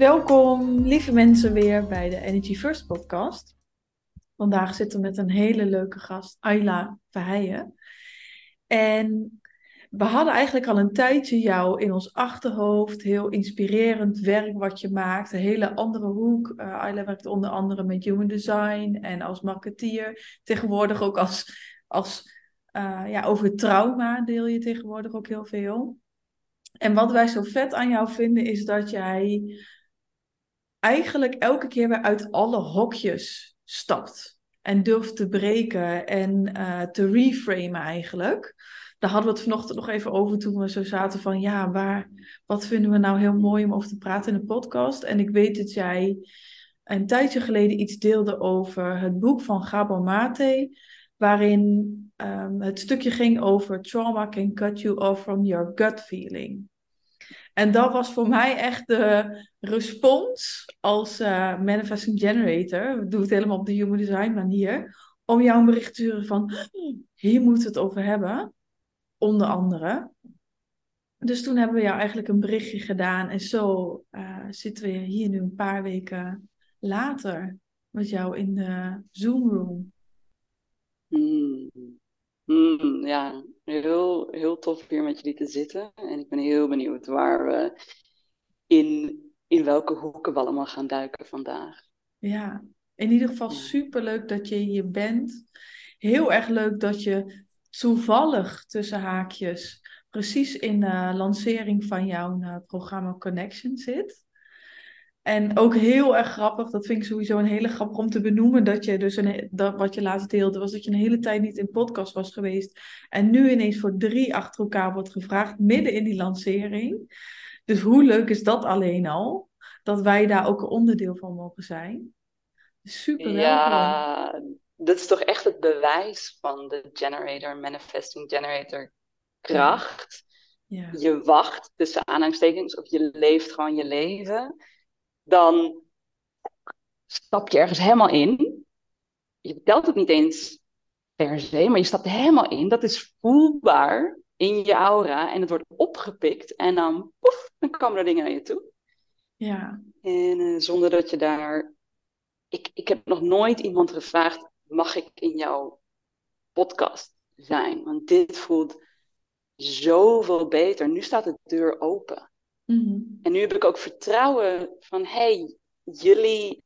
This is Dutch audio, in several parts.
Welkom, lieve mensen, weer bij de Energy First podcast. Vandaag zitten we met een hele leuke gast, Ayla Verheijen. En we hadden eigenlijk al een tijdje jou in ons achterhoofd. Heel inspirerend werk wat je maakt. Een hele andere hoek. Uh, Ayla werkt onder andere met human design en als marketeer. Tegenwoordig ook als, als uh, ja, over trauma deel je tegenwoordig ook heel veel. En wat wij zo vet aan jou vinden is dat jij eigenlijk elke keer weer uit alle hokjes stapt. En durft te breken en uh, te reframen eigenlijk. Daar hadden we het vanochtend nog even over toen we zo zaten van ja, waar, wat vinden we nou heel mooi om over te praten in de podcast. En ik weet dat jij een tijdje geleden iets deelde over het boek van Gabor Mate, waarin um, het stukje ging over trauma can cut you off from your gut feeling. En dat was voor mij echt de respons als uh, manifesting generator. We doen het helemaal op de human design manier. Om jou een bericht te sturen van, hier moeten we het over hebben. Onder andere. Dus toen hebben we jou eigenlijk een berichtje gedaan. En zo uh, zitten we hier nu een paar weken later met jou in de Zoom room. Mm, ja, heel, heel tof hier met jullie te zitten. En ik ben heel benieuwd waar we in, in welke hoeken we allemaal gaan duiken vandaag. Ja, in ieder geval super leuk dat je hier bent. Heel erg leuk dat je toevallig tussen haakjes precies in de lancering van jouw uh, programma Connection zit. En ook heel erg grappig, dat vind ik sowieso een hele grappig om te benoemen, dat je dus een, dat, wat je laatst deelde, was dat je een hele tijd niet in podcast was geweest. En nu ineens voor drie achter elkaar wordt gevraagd, midden in die lancering. Dus hoe leuk is dat alleen al, dat wij daar ook een onderdeel van mogen zijn. Super welkom. Ja, dat is toch echt het bewijs van de generator, manifesting generator kracht. Ja. Ja. Je wacht tussen aanhalingstekens of je leeft gewoon je leven dan stap je ergens helemaal in. Je vertelt het niet eens per se, maar je stapt er helemaal in. Dat is voelbaar in je aura en het wordt opgepikt en dan, poef, dan komen er dingen naar je toe. Ja. En uh, zonder dat je daar. Ik, ik heb nog nooit iemand gevraagd: mag ik in jouw podcast zijn? Want dit voelt zoveel beter. Nu staat de deur open. Mm-hmm. En nu heb ik ook vertrouwen van, hey, jullie,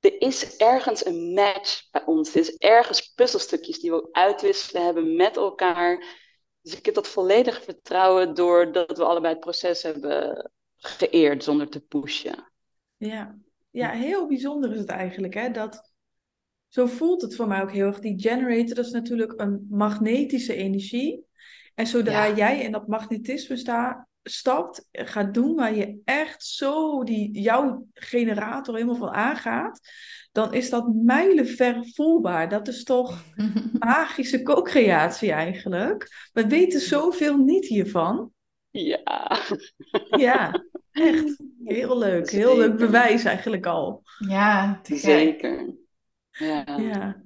er is ergens een match bij ons. Er is ergens puzzelstukjes die we uitwisselen hebben met elkaar. Dus ik heb dat volledige vertrouwen doordat we allebei het proces hebben geëerd zonder te pushen. Ja, ja heel bijzonder is het eigenlijk, hè? Dat, zo voelt het voor mij ook heel erg. Die generator, dat is natuurlijk een magnetische energie. En zodra ja. jij in dat magnetisme staat, stapt, gaat doen waar je echt zo die, jouw generator helemaal van aangaat, dan is dat mijlenver voelbaar. Dat is toch magische co-creatie eigenlijk. We weten zoveel niet hiervan. Ja. Ja, echt. Heel leuk. Heel leuk bewijs eigenlijk al. Ja, zeker. Ja. ja.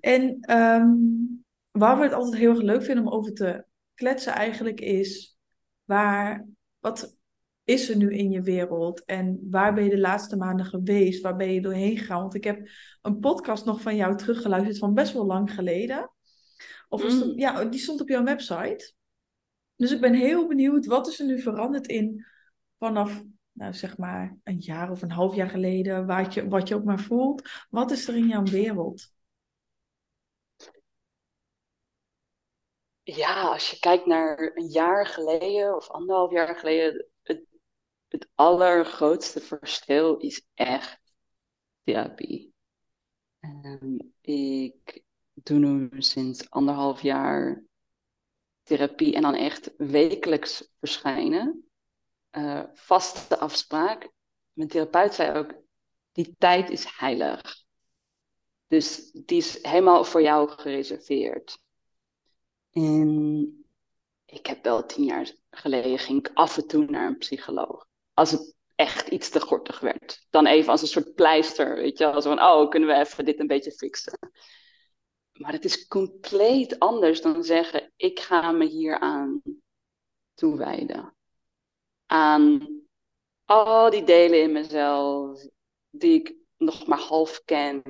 En um, waar we het altijd heel erg leuk vinden om over te kletsen eigenlijk is, waar, wat is er nu in je wereld en waar ben je de laatste maanden geweest? Waar ben je doorheen gegaan? Want ik heb een podcast nog van jou teruggeluisterd van best wel lang geleden. Of mm. ja, die stond op jouw website. Dus ik ben heel benieuwd, wat is er nu veranderd in vanaf, nou zeg maar, een jaar of een half jaar geleden, wat je, wat je ook maar voelt. Wat is er in jouw wereld? Ja, als je kijkt naar een jaar geleden of anderhalf jaar geleden, het, het allergrootste verschil is echt therapie. Um, ik doe nu sinds anderhalf jaar therapie en dan echt wekelijks verschijnen. Uh, vaste afspraak. Mijn therapeut zei ook, die tijd is heilig. Dus die is helemaal voor jou gereserveerd. En ik heb wel tien jaar geleden ging ik af en toe naar een psycholoog. Als het echt iets te gortig werd. Dan even als een soort pleister, weet je. Zo van, oh, kunnen we even dit een beetje fixen. Maar het is compleet anders dan zeggen, ik ga me hier aan toewijden. Aan al die delen in mezelf die ik nog maar half ken.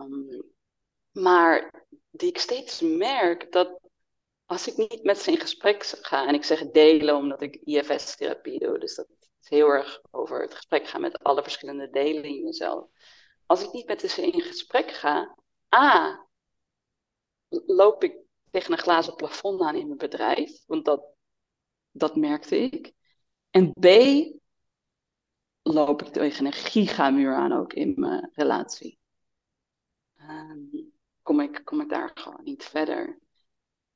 Um, maar die ik steeds merk dat als ik niet met ze in gesprek ga, en ik zeg delen omdat ik IFS-therapie doe, dus dat is heel erg over het gesprek gaan met alle verschillende delen in jezelf. Als ik niet met ze in gesprek ga, A, loop ik tegen een glazen plafond aan in mijn bedrijf, want dat, dat merkte ik. En B, loop ik tegen een gigamuur aan ook in mijn relatie. Um, kom, ik, kom ik daar gewoon niet verder.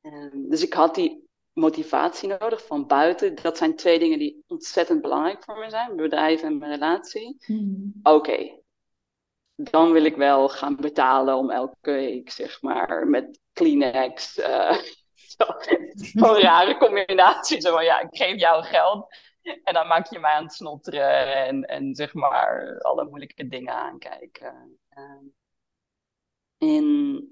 Um, dus ik had die motivatie nodig van buiten. Dat zijn twee dingen die ontzettend belangrijk voor me zijn: mijn bedrijf en mijn relatie. Hmm. Oké, dan wil ik wel gaan betalen om elke week, zeg maar, met Kleenex. Uh, Zo'n rare combinatie. Zo van ja, ik geef jou geld. En dan maak je mij aan het snotteren en, en zeg maar alle moeilijke dingen aankijken. Uh, en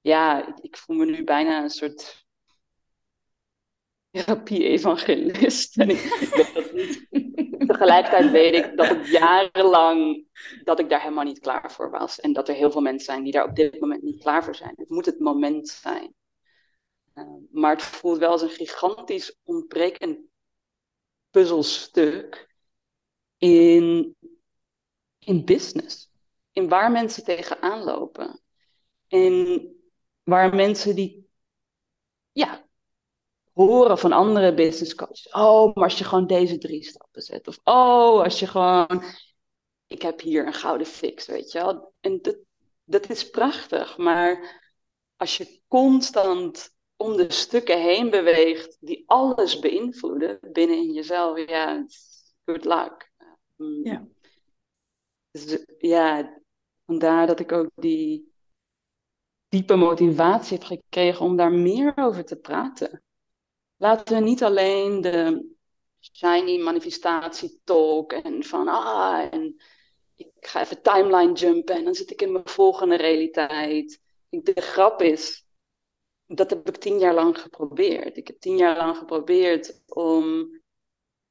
ja, ik, ik, voel me nu bijna een soort therapie-evangelist. En ik, dat niet. Tegelijkertijd weet ik dat het jarenlang dat ik daar helemaal niet klaar voor was. En dat er heel veel mensen zijn die daar op dit moment niet klaar voor zijn. Het moet het moment zijn. Uh, maar het voelt wel als een gigantisch ontbrekend puzzelstuk in, in business. In waar mensen tegenaan lopen. En waar mensen die ja, horen van andere business coaches. Oh, maar als je gewoon deze drie stappen zet. Of oh, als je gewoon. Ik heb hier een gouden fix, weet je wel. En dat, dat is prachtig. Maar als je constant om de stukken heen beweegt die alles beïnvloeden binnen in jezelf, ja, good luck. Ja. Dus, ja, vandaar dat ik ook die diepe motivatie heb gekregen om daar meer over te praten. Laten we niet alleen de shiny manifestatie talk en van ah, en ik ga even timeline jumpen en dan zit ik in mijn volgende realiteit. De grap is, dat heb ik tien jaar lang geprobeerd. Ik heb tien jaar lang geprobeerd om,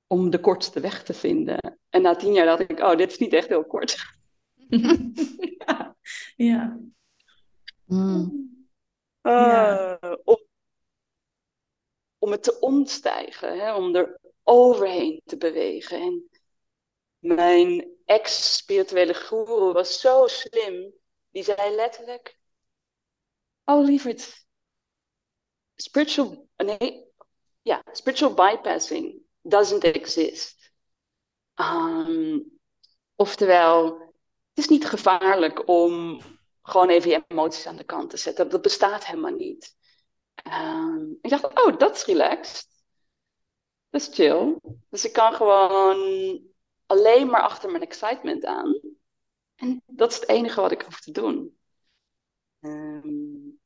om de kortste weg te vinden. En na tien jaar dacht ik, oh, dit is niet echt heel kort. ja. ja. Mm. Uh, om, om het te omstijgen, hè, om er overheen te bewegen. En mijn ex-spirituele guru was zo slim. Die zei letterlijk: Oh, lieverd, spiritual, nee, ja, spiritual bypassing doesn't exist. Um, oftewel, het is niet gevaarlijk om gewoon even je emoties aan de kant te zetten. Dat bestaat helemaal niet. Um, ik dacht, oh, dat is relaxed. Dat is chill. Dus ik kan gewoon alleen maar achter mijn excitement aan. En dat is het enige wat ik hoef te doen. Um,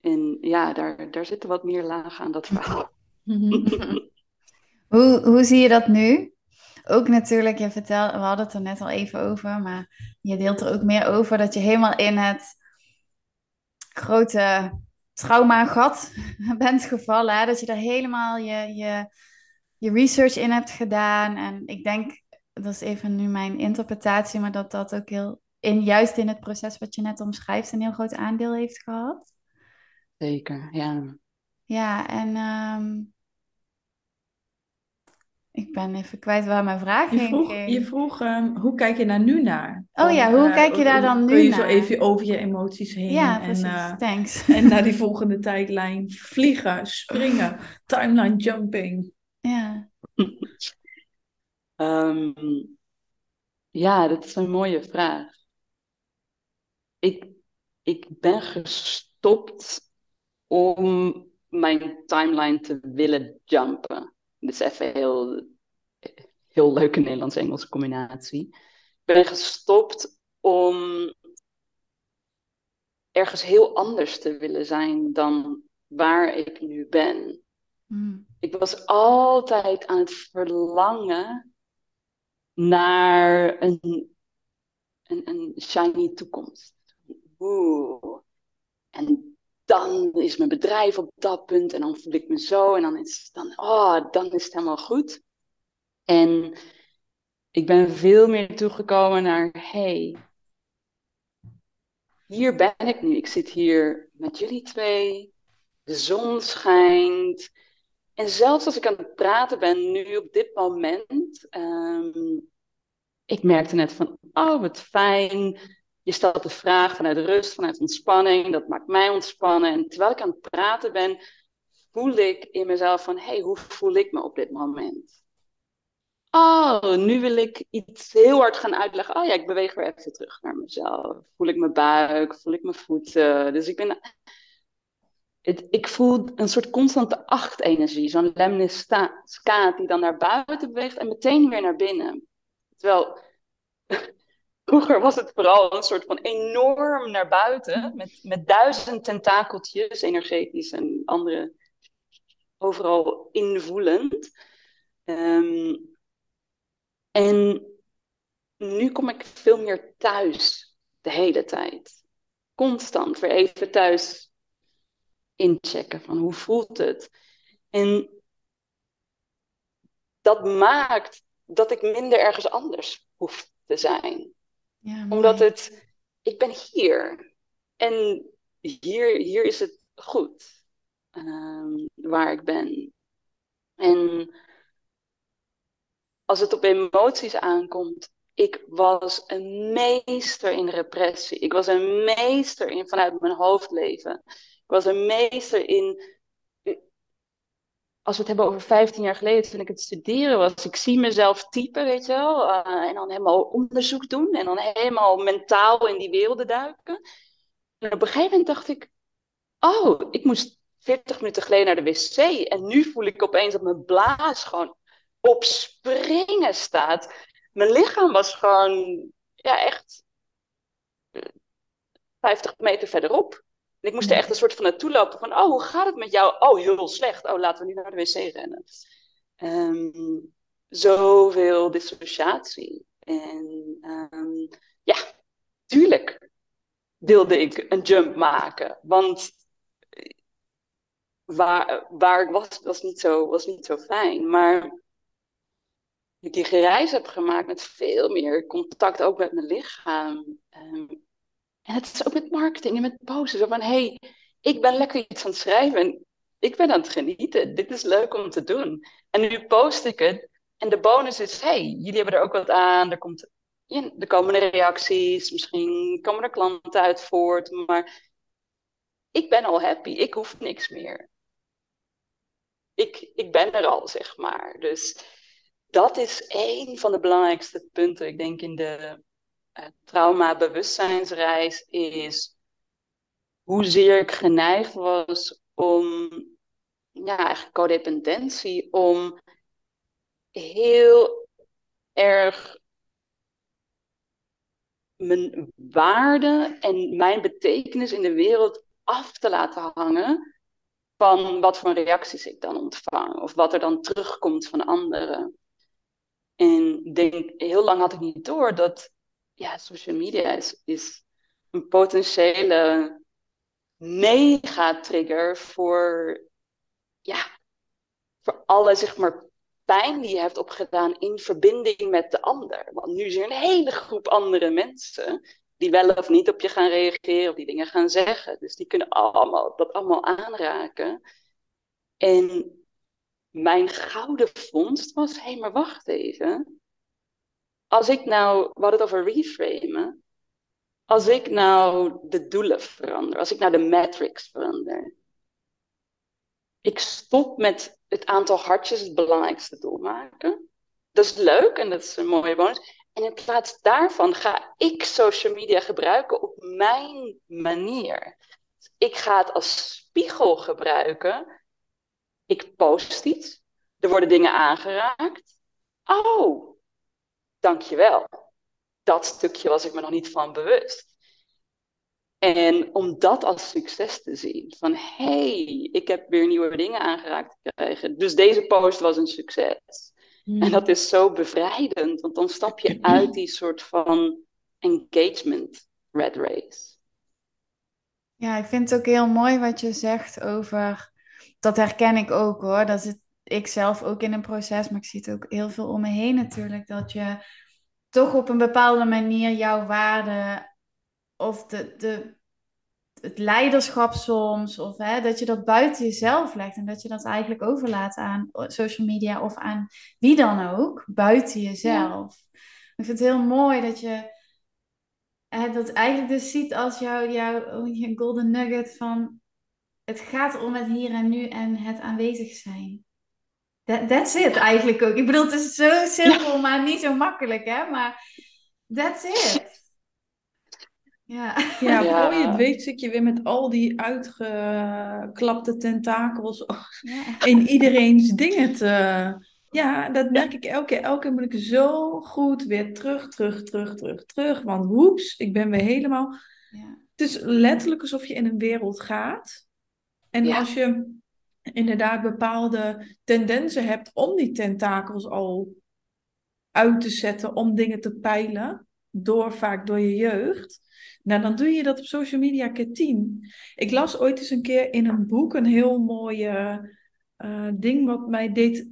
en ja, daar, daar zitten wat meer lagen aan dat verhaal. hoe, hoe zie je dat nu? Ook natuurlijk, je vertelt, we hadden het er net al even over, maar je deelt er ook meer over dat je helemaal in het grote trauma-gat bent gevallen. Hè? Dat je er helemaal je, je, je research in hebt gedaan. En ik denk, dat is even nu mijn interpretatie, maar dat dat ook heel, in, juist in het proces wat je net omschrijft, een heel groot aandeel heeft gehad. Zeker, ja. Ja, en ehm, ik ben even kwijt waar mijn vraag je vroeg, Je vroeg, um, hoe kijk je daar nu naar? oh ja, hoe kijk je daar dan nu naar? Kun je zo even over je emoties heen. Ja, precies. En, uh, Thanks. En naar die volgende tijdlijn vliegen, springen, timeline jumping. Ja. um, ja, dat is een mooie vraag. Ik, ik ben gestopt om mijn timeline te willen jumpen. Dit is even heel, heel leuke Nederlands-Engelse combinatie. Ik ben gestopt om ergens heel anders te willen zijn dan waar ik nu ben. Hmm. Ik was altijd aan het verlangen naar een, een, een shiny toekomst. Oeh. En dan is mijn bedrijf op dat punt en dan voel ik me zo en dan is, dan, oh, dan is het helemaal goed. En ik ben veel meer toegekomen naar, hey, hier ben ik nu. Ik zit hier met jullie twee. De zon schijnt. En zelfs als ik aan het praten ben, nu op dit moment, ehm, ik merkte net van, oh wat fijn. Je stelt de vraag vanuit rust, vanuit ontspanning. Dat maakt mij ontspannen. En terwijl ik aan het praten ben, voel ik in mezelf van, hey, hoe voel ik me op dit moment? Oh, nu wil ik iets heel hard gaan uitleggen. Oh ja, ik beweeg weer even terug naar mezelf. Voel ik mijn buik, voel ik mijn voeten. Dus ik ben. Het, ik voel een soort constante achtenergie. Zo'n lemniscaat die dan naar buiten beweegt en meteen weer naar binnen. Terwijl vroeger was het vooral een soort van enorm naar buiten. Met, met duizend tentakeltjes, energetisch en andere. Overal invoelend. Um, en nu kom ik veel meer thuis de hele tijd. Constant weer even thuis inchecken van hoe voelt het. En dat maakt dat ik minder ergens anders hoef te zijn. Ja, Omdat het, ik ben hier. En hier, hier is het goed um, waar ik ben. En als het op emoties aankomt, ik was een meester in repressie. Ik was een meester in vanuit mijn hoofd leven. Ik was een meester in. Als we het hebben over 15 jaar geleden, toen ik het studeren was, ik zie mezelf typen, weet je wel. Uh, en dan helemaal onderzoek doen en dan helemaal mentaal in die werelden duiken. En op een gegeven moment dacht ik, oh, ik moest 40 minuten geleden naar de wc. En nu voel ik opeens dat mijn blaas gewoon op springen staat. Mijn lichaam was gewoon, ja, echt 50 meter verderop. En ik moest er echt een soort van naartoe lopen van, oh, hoe gaat het met jou? Oh, heel slecht. Oh, laten we nu naar de wc rennen. Um, zoveel dissociatie. En um, ja, tuurlijk wilde ik een jump maken. Want waar, waar ik was, was niet, zo, was niet zo fijn. Maar ik die reis heb gemaakt met veel meer contact ook met mijn lichaam. Ehm, en het is ook met marketing en met posten. Zo van, hey, ik ben lekker iets aan het schrijven en ik ben aan het genieten. Dit is leuk om te doen. En nu post ik het. En de bonus is, hey, jullie hebben er ook wat aan. Er, komt, ja, er komen er reacties. Misschien komen er klanten uit voort. Maar ik ben al happy. Ik hoef niks meer. Ik, ik ben er al, zeg maar. Dus dat is een van de belangrijkste punten, ik denk, in de trauma-bewustzijnsreis, is hoezeer ik geneigd was om, ja, eigenlijk codependentie, om heel erg mijn waarde en mijn betekenis in de wereld af te laten hangen van wat voor reacties ik dan ontvang of wat er dan terugkomt van anderen. En denk, heel lang had ik niet door dat ja, social media is, is een potentiële mega-trigger voor, ja, voor alle zeg maar, pijn die je hebt opgedaan in verbinding met de ander. Want nu is er een hele groep andere mensen die wel of niet op je gaan reageren of die dingen gaan zeggen. Dus die kunnen allemaal, dat allemaal aanraken. En mijn gouden vondst was, hé, hey, maar wacht even. Als ik nou, we hadden het over reframen. Als ik nou de doelen verander, als ik nou de matrix verander. Ik stop met het aantal hartjes het belangrijkste doel maken. Dat is leuk en dat is een mooie bonus. En in plaats daarvan ga ik social media gebruiken op mijn manier. Ik ga het als spiegel gebruiken. Ik post iets. Er worden dingen aangeraakt. Oh, dankjewel. Dat stukje was ik me nog niet van bewust. En om dat als succes te zien. Van hey, ik heb weer nieuwe dingen aangeraakt gekregen. Dus deze post was een succes. Hmm. En dat is zo bevrijdend. Want dan stap je uit die soort van engagement red race. Ja, ik vind het ook heel mooi wat je zegt over. Dat herken ik ook hoor. Dat zit ik zelf ook in een proces, maar ik zie het ook heel veel om me heen natuurlijk. Dat je toch op een bepaalde manier jouw waarde of de, de, het leiderschap soms, of hè, dat je dat buiten jezelf legt en dat je dat eigenlijk overlaat aan social media of aan wie dan ook, buiten jezelf. Ik vind het heel mooi dat je hè, dat eigenlijk dus ziet als jouw jou, je golden nugget van het gaat om het hier en nu en het aanwezig zijn. That, that's it eigenlijk ook. Ik bedoel, het is zo simpel, maar niet zo makkelijk, hè? Maar that's it. Ja, ja, ja. voor je het weet zit je weer met al die uitgeklapte tentakels in iedereen's dingen te... Ja, dat merk ik elke keer. Elke keer moet ik zo goed weer terug, terug, terug, terug, terug. Want woeps, ik ben weer helemaal... Ja. Het is letterlijk alsof je in een wereld gaat. En als je inderdaad bepaalde tendensen hebt om die tentakels al uit te zetten, om dingen te peilen, door vaak door je jeugd, nou dan doe je dat op social media keer tien. Ik las ooit eens een keer in een boek een heel mooi uh, ding wat mij deed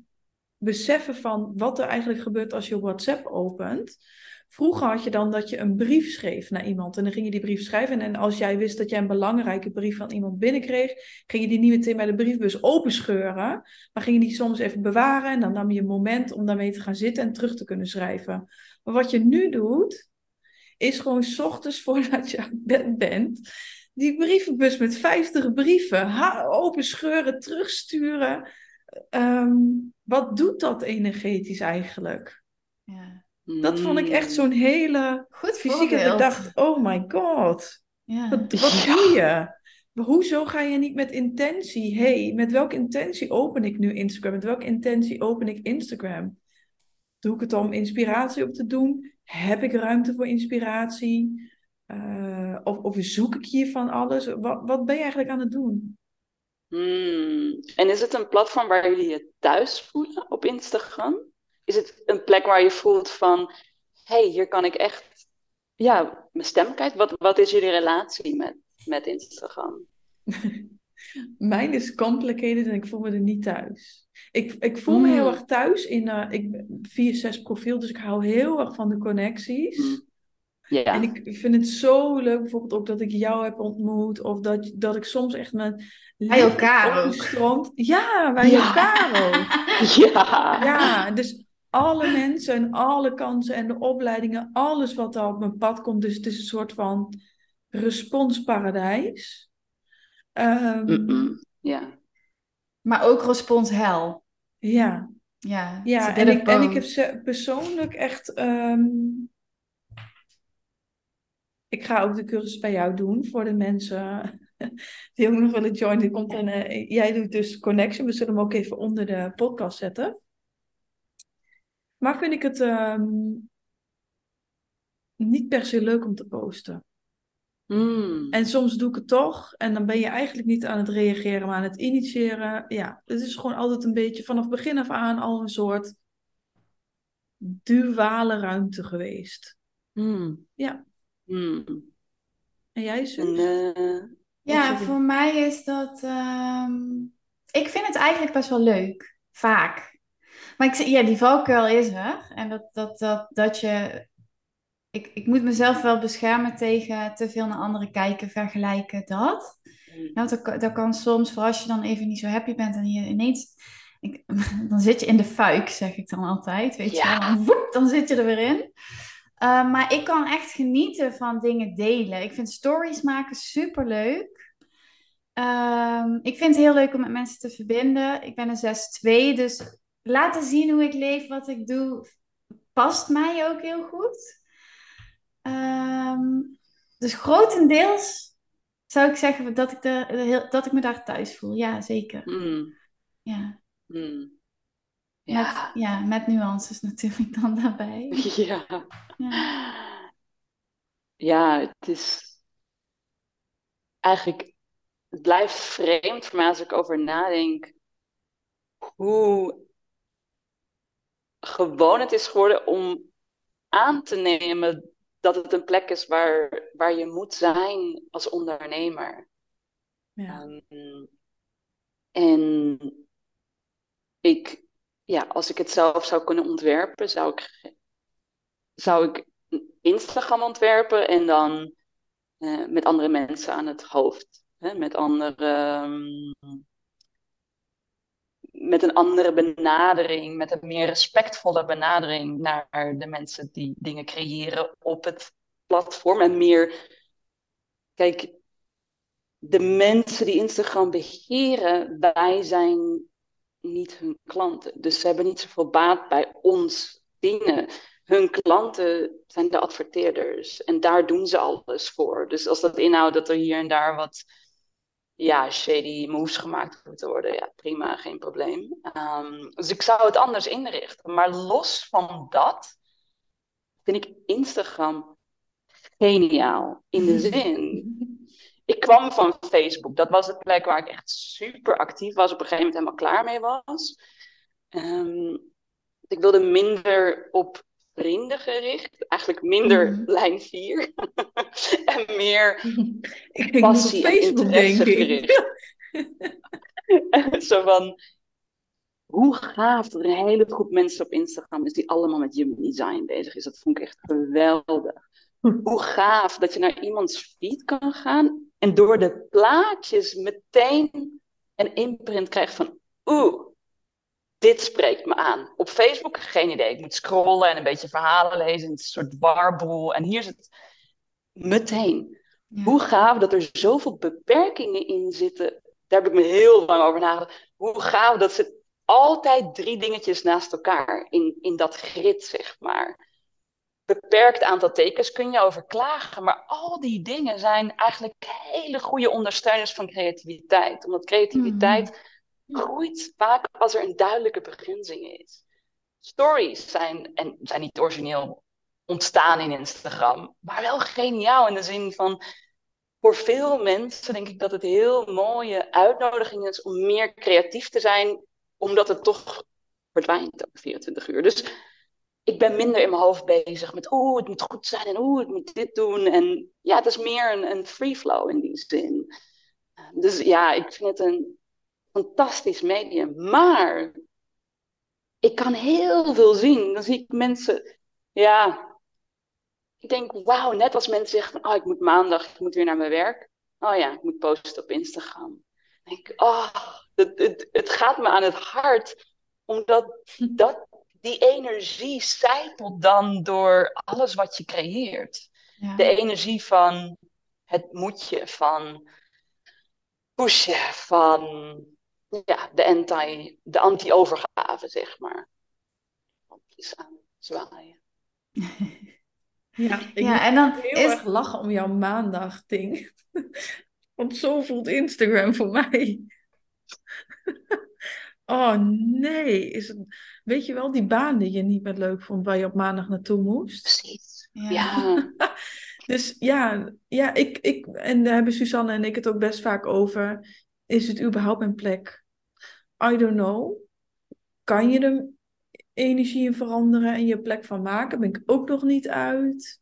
beseffen van wat er eigenlijk gebeurt als je WhatsApp opent. Vroeger had je dan dat je een brief schreef naar iemand en dan ging je die brief schrijven. En als jij wist dat jij een belangrijke brief van iemand binnenkreeg, ging je die niet meteen bij de briefbus openscheuren, maar ging je die soms even bewaren en dan nam je een moment om daarmee te gaan zitten en terug te kunnen schrijven. Maar wat je nu doet, is gewoon s ochtends voordat je aan bed bent, die brievenbus met 50 brieven openscheuren, terugsturen. Ehm, wat doet dat energetisch eigenlijk? Ja. Dat vond ik echt zo'n hele Goed fysieke. Ik dacht, oh my god. Ja. Wat, wat doe je? Hoezo ga je niet met intentie? hey, met welke intentie open ik nu Instagram? Met welke intentie open ik Instagram? Doe ik het om inspiratie op te doen? Heb ik ruimte voor inspiratie? Uh, of, of zoek ik hier van alles? Wat, wat ben je eigenlijk aan het doen? Hmm. En is het een platform waar jullie je thuis voelen op Instagram? Is het een plek waar je voelt van, hey, hier kan ik echt, ja, mijn stem kwijt. Wat, wat is jullie relatie met, met Instagram? Mijn is complicated en ik voel me er niet thuis. Ik, ik voel me heel hmm. erg thuis in uh, ik, 4-6 profiel, dus ik hou heel erg van de connecties. Hmm. Ja. En ik vind het zo leuk bijvoorbeeld ook dat ik jou heb ontmoet. Of dat, dat ik soms echt met... Bij elkaar ook. Ja, bij elkaar ook. Ja. Ja, dus alle mensen en alle kansen en de opleidingen, alles wat er op mijn pad komt. Dus het is een soort van responsparadijs. Um, ja. Maar ook responshel. Ja. Ja, ja en, ik, en ik heb persoonlijk echt. Um, ik ga ook de cursus bij jou doen voor de mensen die ook nog willen joinen. Komt en, uh, jij doet dus Connection. We zullen hem ook even onder de podcast zetten. Maar vind ik het ehm, niet per se leuk om te posten. Hmm. En soms doe ik het toch. En dan ben je eigenlijk niet aan het reageren, maar aan het initiëren. Ja, het is gewoon altijd een beetje vanaf begin af aan al een soort duale ruimte geweest. Hmm. Ja. Hmm. En jij, Sus? Uh, ja, voor mij is dat... Ehm, ik vind het eigenlijk best wel leuk. Vaak. Maar ik, ja, die valkuil is er. En dat, dat, dat, dat je... Ik, ik moet mezelf wel beschermen tegen te veel naar anderen kijken, vergelijken, dat. Mm. Nou, dat, dat kan soms, voor als je dan even niet zo happy bent en je ineens... Ik, dan zit je in de fuik, zeg ik dan altijd. Weet je wel? Dan, woep, dan zit je er weer in. Uh, maar ik kan echt genieten van dingen delen. Ik vind stories maken super leuk. Um, ik vind het heel leuk om met mensen te verbinden. Ik ben een 6-2, dus laten zien hoe ik leef, wat ik doe, past mij ook heel goed. Um, dus grotendeels zou ik zeggen dat ik, de, dat ik me daar thuis voel. Ja, zeker. Mm. Ja. Mm. Ja. Met, ja, met nuances natuurlijk dan daarbij. Ja. ja. Ja, het is eigenlijk, het blijft vreemd voor mij als ik over nadenk hoe gewoon het is geworden om aan te nemen dat het een plek is waar, waar je moet zijn als ondernemer. Ja. Ehm, en ik, ja, als ik het zelf zou kunnen ontwerpen, zou ik, zou ik Instagram ontwerpen en dan uh, met andere mensen aan het hoofd. Hè, met andere. Um, met een andere benadering, met een meer respectvolle benadering naar de mensen die dingen creëren op het platform. En meer, kijk, de mensen die Instagram beheren, wij zijn niet hun klanten. Dus ze hebben niet zoveel baat bij ons dingen. Hun klanten zijn de adverteerders en daar doen ze alles voor. Dus als dat inhoudt dat er hier en daar wat ja, shady moves gemaakt moeten worden, ja, prima, geen probleem. Um, dus ik zou het anders inrichten. Maar los van dat vind ik Instagram geniaal. In de zin, ik kwam van Facebook. Dat was de plek waar ik echt super actief was. Op een gegeven moment helemaal klaar mee was. Um, ik wilde minder op vrienden gericht. Eigenlijk minder mm. lijn 4. en meer ik passie en interesse gericht. Zo van, hoe gaaf dat er een hele groep mensen op Instagram is die allemaal met human design bezig is. Dat vond ik echt geweldig. Hoe gaaf dat je naar iemands feed kan gaan en door de plaatjes meteen een imprint krijgt van, oeh, dit spreekt me aan. Op Facebook geen idee. Ik moet scrollen en een beetje verhalen lezen. Een soort warboel. En hier zit meteen. Hoe gaaf dat er zoveel beperkingen in zitten. Daar heb ik me heel lang over nagedacht. Hoe gaaf dat ze altijd drie dingetjes naast elkaar in, in dat grid, zeg maar. Beperkt aantal tekens kun je over klagen, maar al die dingen zijn eigenlijk hele goede ondersteuners van creativiteit. Omdat creativiteit mhm groeit vaak als er een duidelijke begrenzing is. Stories zijn, en zijn niet origineel ontstaan in Instagram, maar wel geniaal in de zin van. Voor veel mensen denk ik dat het heel mooie uitnodiging is om meer creatief te zijn, omdat het toch verdwijnt over 24 uur. Dus ik ben minder in mijn hoofd bezig met oeh, het moet goed zijn en oeh, het moet dit doen. En ja, het is meer een, een free flow in die zin. Dus ja, ik vind het een fantastisch medium. Maar ik kan heel veel zien. Dan zie ik mensen, ja, ik denk, wauw, net als mensen zeggen van, oh, ik moet maandag, ik moet weer naar mijn werk. Oh ja, ik moet posten op Instagram. Dan denk ik, oh, het, het, het gaat me aan het hart, omdat dat, die energie zijpelt dan door alles wat je creëert. De energie van het moetje, van pushen, van ja, de, anti, de anti-overgave, zeg maar. Is aan zwaaien. Ja, ik ja, en dan heel is... erg lachen om jouw maandag-ding. Want zo voelt Instagram voor mij. Oh nee, is het... weet je wel die baan die je niet meer leuk vond, waar je op maandag naartoe moest? Precies. Ja. dus ja, ja ik, ik, en daar hebben Suzanne en ik het ook best vaak over. Is het überhaupt een plek? I don't know. Kan je er energie in veranderen en je plek van maken? Ben ik ook nog niet uit.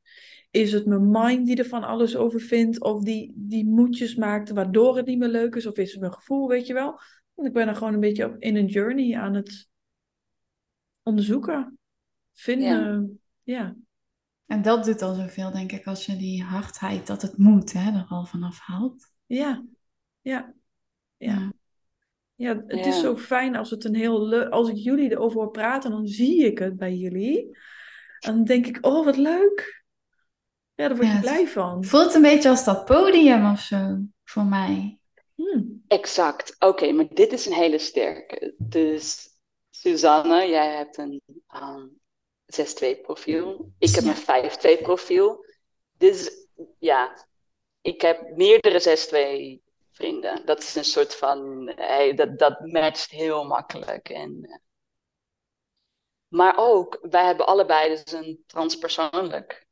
Is het mijn mind die er van alles over vindt? Of die, die moedjes maakt waardoor het niet meer leuk is? Of is het mijn gevoel, weet je wel? Want ik ben er gewoon een beetje op in een journey aan het onderzoeken. Vinden, ja. ja. En dat doet al zoveel, denk ik, als je die hardheid dat het moet, hè, er al vanaf haalt. Ja, ja. Ja. Ja, het is zo fijn als het een heel leuk. Als ik jullie erover hoor praten, dan zie ik het bij jullie. En dan denk ik, oh, wat leuk. Ja, daar word je blij van. Voelt een beetje als dat podium of zo, voor mij. Hmm. Exact. Oké, maar dit is een hele sterke. Dus Suzanne, jij hebt een um, 6-2 profiel. Ik heb een 5-2 profiel. Dus ja, ik heb meerdere 6-2 vrienden. Dat is een soort van, hey, dat, dat matcht heel makkelijk. En, eh, maar ook, wij hebben allebei dus een transpersoonlijk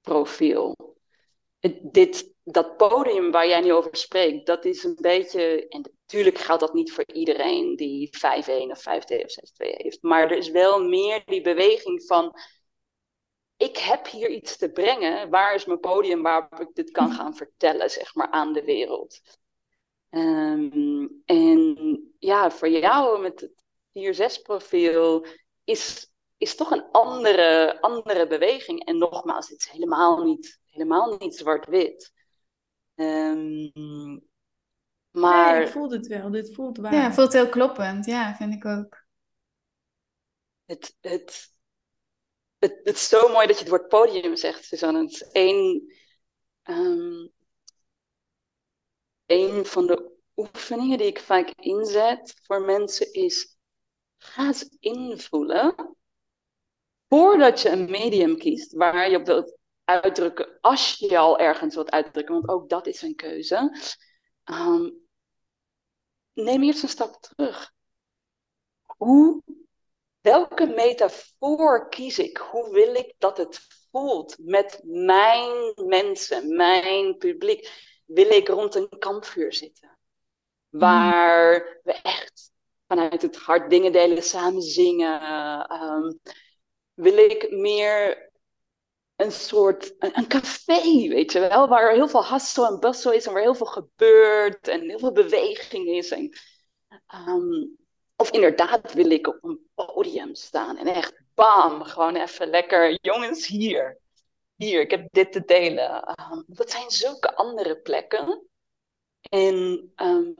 profiel. dit, dat podium waar jij nu over spreekt, dat is een beetje, en natuurlijk geldt dat niet voor iedereen die 5-1 of 5-2 of 6-2 heeft, maar er is wel meer die beweging van, ik heb hier iets te brengen, waar is mijn podium waarop ik dit kan gaan vertellen, zeg maar, aan de wereld. Ehm, en ja, voor jou met het 4-6 profiel is, is toch een andere, andere beweging. En nogmaals, het is helemaal niet, helemaal niet zwart-wit. Um, maar... Nee, ik voel het wel. Dit voelt waar. Ja, het voelt heel kloppend. Ja, vind ik ook. Het, het, het, het is zo mooi dat je het woord podium zegt, Suzanne. Het is één, um, een van de oefeningen die ik vaak inzet voor mensen is: ga eens invoelen voordat je een medium kiest waar je op wilt uitdrukken, als je al ergens wilt uitdrukken, want ook dat is een keuze. Um, neem eerst een stap terug. Hoe, welke metafoor kies ik? Hoe wil ik dat het voelt met mijn mensen, mijn publiek? Wil ik rond een kampvuur zitten? Waar we echt vanuit het hart dingen delen, samen zingen. Um, wil ik meer een soort, een, café, weet je wel, waar heel veel hassel en bustle is en waar heel veel gebeurt en heel veel beweging is. En, ehm, of inderdaad wil ik op een podium staan en echt bam, gewoon even lekker, jongens, hier. Hier, ik heb dit te delen. Um, dat zijn zulke andere plekken. En um,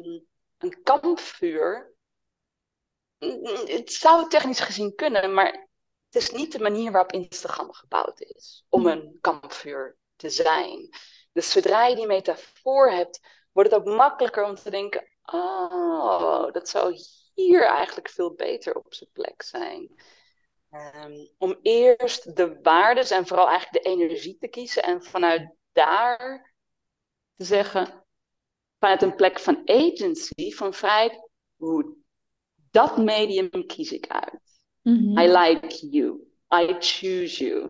een kampvuur, het zou technisch gezien kunnen, maar het is niet de manier waarop Instagram gebouwd is om hmm. een kampvuur te zijn. Dus zodra je die metafoor hebt, wordt het ook makkelijker om te denken: oh, dat zou hier eigenlijk veel beter op zijn plek zijn. Um, om eerst de waardes en vooral eigenlijk de energie te kiezen en vanuit daar te zeggen, vanuit een plek van agency, van vrijheid, hoe dat medium kies ik uit. Mm-hmm. I like you. I choose you.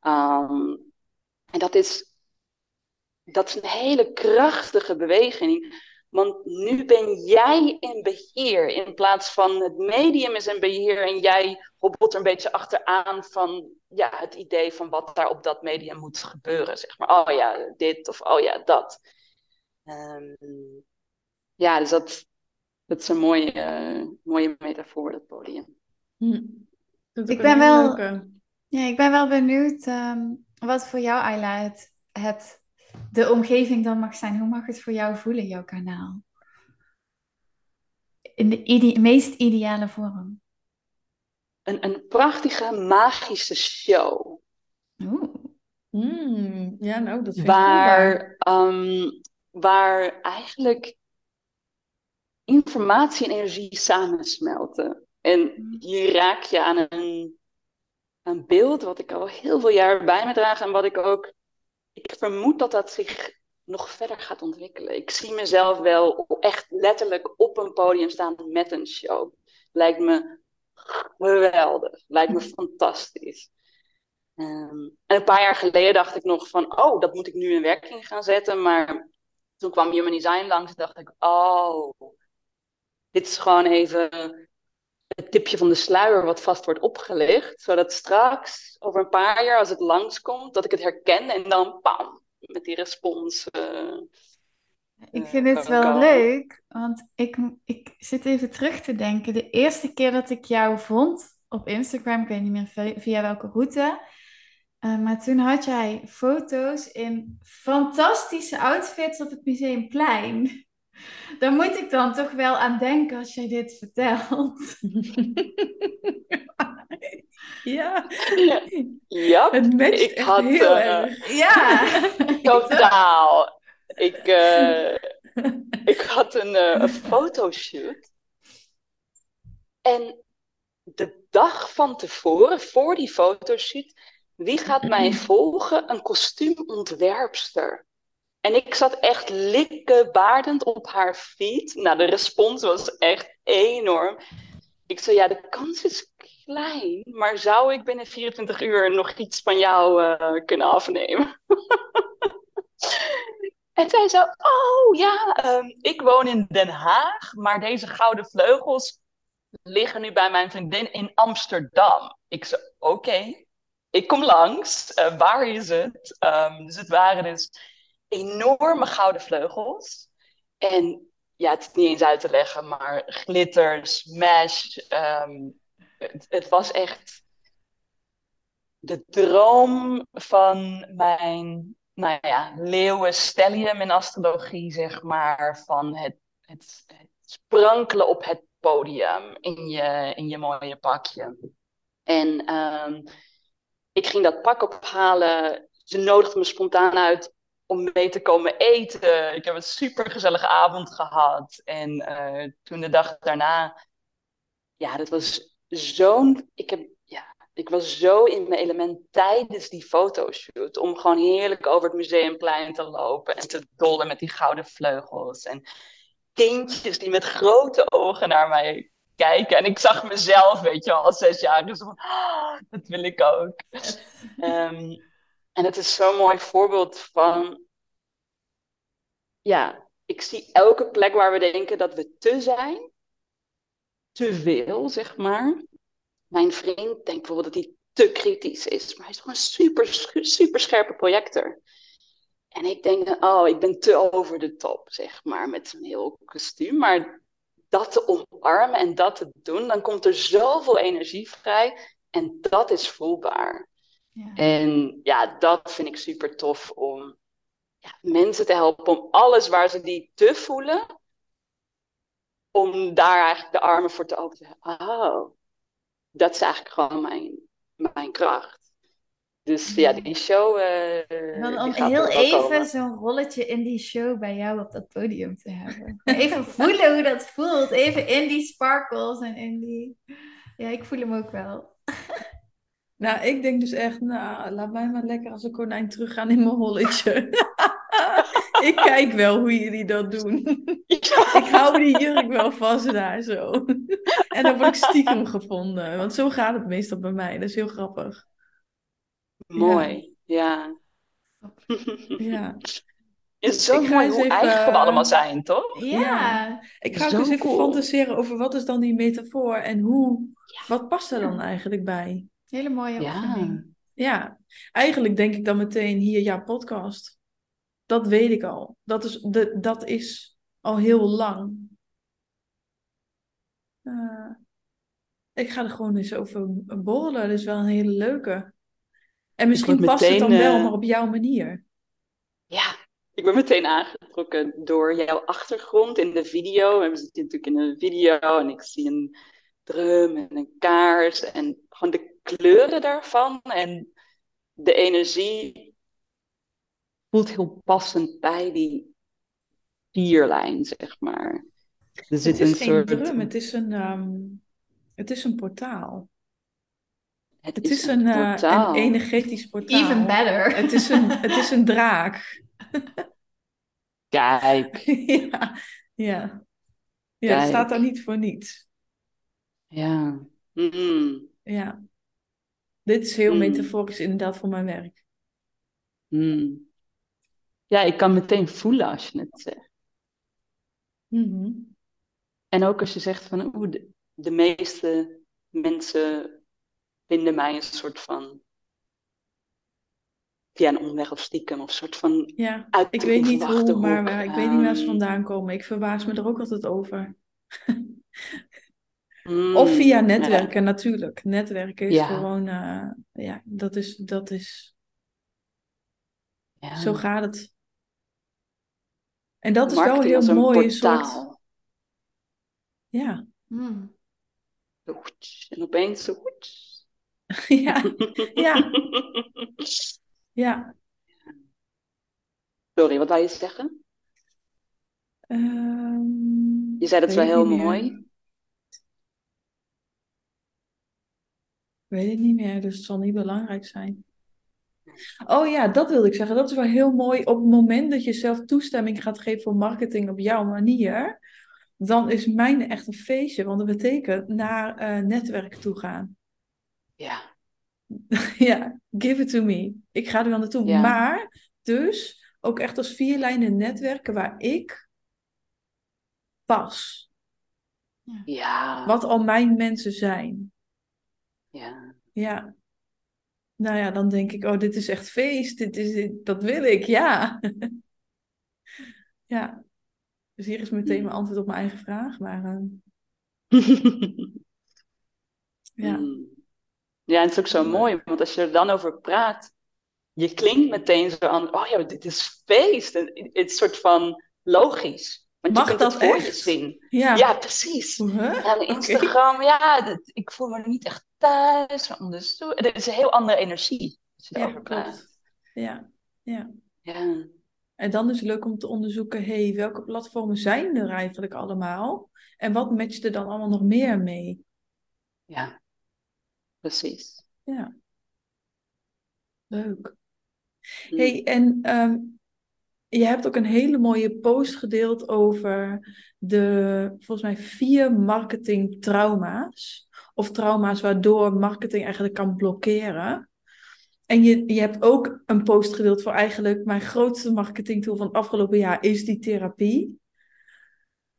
Um, en dat is, dat is een hele krachtige beweging. Want nu ben jij in beheer in plaats van het medium is in beheer en jij hobbelt er een beetje achteraan van ja, het idee van wat daar op dat medium moet gebeuren. Zeg maar, oh ja, dit of oh ja, dat. Um, ja, dus dat, dat is een mooie, uh, mooie metafoor, dat podium. Hm. Ik ben, wel, ja, ik ben wel benieuwd um, wat voor jou, Ayla, het, het, de omgeving dan mag zijn. Hoe mag het voor jou voelen, jouw kanaal? In de meest ideale vorm. Een, een prachtige, magische show. Oeh. Mm, ja, nou, dat vind waar, um, waar eigenlijk informatie en energie samensmelten. En hier raak je aan een, een beeld wat ik al heel veel jaar bij me draag en wat ik ook, ik vermoed dat dat zich nog verder gaat ontwikkelen. Ik zie mezelf wel echt letterlijk op een podium staan met een show. Lijkt me geweldig, lijkt me fantastisch. Um, en een paar jaar geleden dacht ik nog van, oh, dat moet ik nu in werking gaan zetten. Maar toen kwam Human Design langs en dacht ik, oh, dit is gewoon even het tipje van de sluier wat vast wordt opgelicht. Zodat straks, over een paar jaar, als het langskomt, dat ik het herken en dan pam, met die respons. Uh, ik vind het wel leuk, want ik, ik zit even terug te denken. De eerste keer dat ik jou vond op Instagram, ik weet niet meer via welke route. Uh, maar toen had jij foto's in fantastische outfits op het Museumplein. Daar moet ik dan toch wel aan denken als jij dit vertelt. ja. Ja, het matcht ik had, heel uh, erg. Ja. Totaal. Ik, uh, ik had een, uh, een fotoshoot. En de dag van tevoren, voor die fotoshoot, wie gaat mij volgen? Een kostuumontwerpster. En ik zat echt likkebaardend op haar feed. Nou, de respons was echt enorm. Ik zei, ja, de kans is klein, maar zou ik binnen 24 uur nog iets van jou uh, kunnen afnemen? en zij zei, oh ja, um, ik woon in Den Haag, maar deze gouden vleugels liggen nu bij mijn vriendin in Amsterdam. Ik zei, oké, ik kom langs. Uh, waar is het? Um, dus het waren dus enorme gouden vleugels. En ja, het is niet eens uit te leggen, maar glitters, mesh. Um, het, was echt de droom van mijn, nou ja, leeuwen in astrologie, zeg maar. Van het, het, sprankelen op het podium in je, in je mooie pakje. En um, ik ging dat pak ophalen. Ze nodigde me spontaan uit om mee te komen eten. Ik heb een super gezellige avond gehad. En uh, toen de dag daarna, ja, dat was zo'n. Ik, heb, ja, ik was zo in mijn element tijdens die fotoshoot. Om gewoon heerlijk over het museumplein te lopen en te dollen met die gouden vleugels. En kindjes die met grote ogen naar mij kijken. En ik zag mezelf, weet je al, als zesjarige. Zo van, ah, dat wil ik ook. um, en het is zo'n mooi voorbeeld van... Ja, ik zie elke plek waar we denken dat we te zijn. Te veel, zeg maar. Mijn vriend denkt bijvoorbeeld dat hij te kritisch is. Maar hij is gewoon een super, super scherpe projector. En ik denk, oh, ik ben te over de top, zeg maar, met zo'n heel kostuum. Maar dat te omarmen en dat te doen, dan komt er zoveel energie vrij. En dat is voelbaar. Ja. En ja, dat vind ik super tof om ja, mensen te helpen om alles waar ze die te voelen, om daar eigenlijk de armen voor te openen. Oh, dat is eigenlijk gewoon mijn, mijn kracht. Dus ja, die show. Uh, dan om heel even zo'n rolletje in die show bij jou op dat podium te hebben. Even voelen hoe dat voelt. Even in die sparkles en in die. Ja, ik voel hem ook wel. Nou, ik denk dus echt, nou, laat mij maar lekker als een konijn teruggaan in mijn holletje. ik kijk wel hoe jullie dat doen. ik hou die jurk wel vast daar zo. en dan word ik stiekem gevonden. Want zo gaat het meestal bij mij. Dat is heel grappig. Mooi, ja. Ja. Het is zo mooi hoe even, eigen we allemaal zijn, toch? Ja. Ik ga ook eens even fantaseren over wat is dan die metafoor en hoe, wat past er dan eigenlijk bij? Hele mooie ja. Ja, eigenlijk denk ik dan meteen hier, ja, podcast. Dat weet ik al. Dat is, de, dat is al heel lang. Uh, ik ga er gewoon eens over borrelen. Dat is wel een hele leuke. En misschien past het dan wel, eh, maar op jouw manier. Ja, ik ben meteen aangetrokken door jouw achtergrond in de video. We zitten natuurlijk in een video en ik zie een drum en een kaars en gewoon de kleuren daarvan en de energie voelt heel passend bij die vierlijn, zeg maar. Er zit het is een geen soort... drum, het is een, um, het is een portaal. Het, het is, een, een, een, energetisch portaal. Even better. Het is een, het is een draak. Kijk. ja, ja. ja het staat daar niet voor niets. Ja. Mm. Ja. Dit is heel mm. metaforisch inderdaad voor mijn werk. Mm. Ja, ik kan meteen voelen als je het zegt. Mm-hmm. En ook als je zegt van, oeh, de, de meeste mensen vinden mij een soort van via een omweg of stiekem of soort van ja, ik weet niet hoe, maar, maar, ik weet niet waar ze vandaan komen. Ik verbaas me er ook altijd over. mm, of via netwerken ja. natuurlijk. Netwerken is ja. gewoon, uh, ja, dat is, dat is, ja. zo gaat het. En dat is wel heel mooi, een soort, ja. Mm. En opeens zo, ja, ja. ja. Sorry, wat wou je zeggen? Um, je zei dat wel heel mooi. Weet het niet meer, dus het zal niet belangrijk zijn. Oh ja, dat wilde ik zeggen. Dat is wel heel mooi. Op het moment dat je zelf toestemming gaat geven voor marketing op jouw manier, dan is mijn echt een feestje. Want dat betekent naar uh, netwerk toe gaan. Ja. ja, give it to me. Ik ga er wel naartoe. Maar dus ook echt als vier lijnen netwerken waar ik pas. Ja. Wat al mijn mensen zijn. Ja. Ja. Nou ja, dan denk ik, oh, dit is echt feest. Dit is, dat wil ik, ja. ja. Dus hier is meteen mijn antwoord op mijn eigen vraag. Maar uh... ja. Mm. Ja, en het is ook zo mooi, want als je er dan over praat, je klinkt meteen zo aan, oh ja, dit is feest. Het is een soort van logisch. Want Mag je kunt dat het echt? zien. Ja, Ja, precies. Huh? En Instagram, ja, ik voel me niet echt thuis. er is een heel andere energie als je Ja, klopt. Ja, ja. Ja, En dan is het leuk om te onderzoeken, hey, welke platformen zijn er eigenlijk allemaal? En wat matcht er dan allemaal nog meer mee? ja, precies. Ja, leuk. Hm. Hey, en ehm, je hebt ook een hele mooie post gedeeld over de, volgens mij, vier marketing trauma's. Of trauma's waardoor marketing eigenlijk kan blokkeren. En je, je hebt ook een post gedeeld voor eigenlijk mijn grootste marketingtool van het afgelopen jaar is die therapie.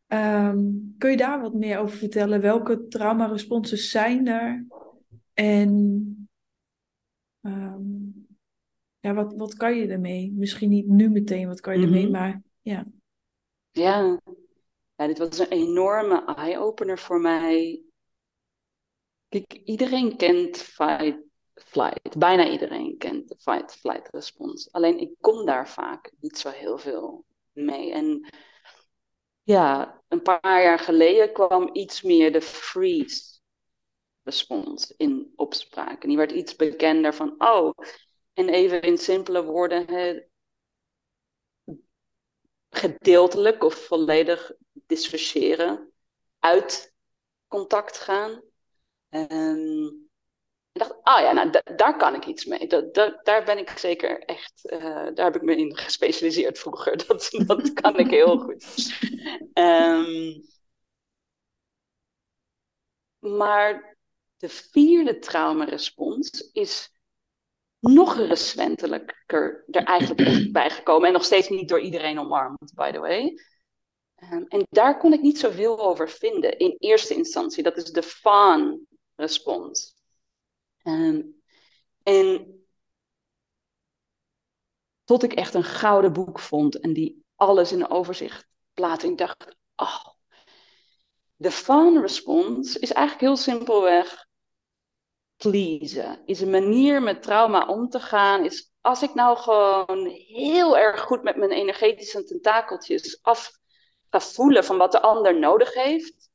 Ehm, kun je daar wat meer over vertellen? Welke traumaresponses zijn er? En ehm, ja, wat, wat kan je ermee? Misschien niet nu meteen, wat kan je ermee, Mhm. maar ja. Ja. ja, dit was een enorme eye-opener voor mij. Kijk, iedereen kent fight, flight. Bijna iedereen kent de fight, flight respons. Alleen ik kom daar vaak niet zo heel veel mee. En ja, een paar jaar geleden kwam iets meer de freeze respons in opspraak. En die werd iets bekender van, oh, en even in simpele woorden, gedeeltelijk of volledig dissociëren, uit contact gaan. Ehm, ik dacht, ah ja, nou, da- daar kan ik iets mee. Daar ben ik zeker echt, eh, daar heb ik me in gespecialiseerd vroeger. Dat, dat kan ik heel goed. Ehm, maar de vierde traumarespons is nog recentelijker er eigenlijk bij gekomen. En nog steeds niet door iedereen omarmd, by the way. Ehm, en daar kon ik niet zoveel over vinden in eerste instantie. Dat is de fawn-respons. Ehm, en tot ik echt een gouden boek vond en die alles in overzicht plaatste. Ik dacht, oh, de fawn-respons is eigenlijk heel simpelweg pleasen. Is een manier met trauma om te gaan. Is als ik nou gewoon heel erg goed met mijn energetische tentakeltjes af ga voelen van wat de ander nodig heeft,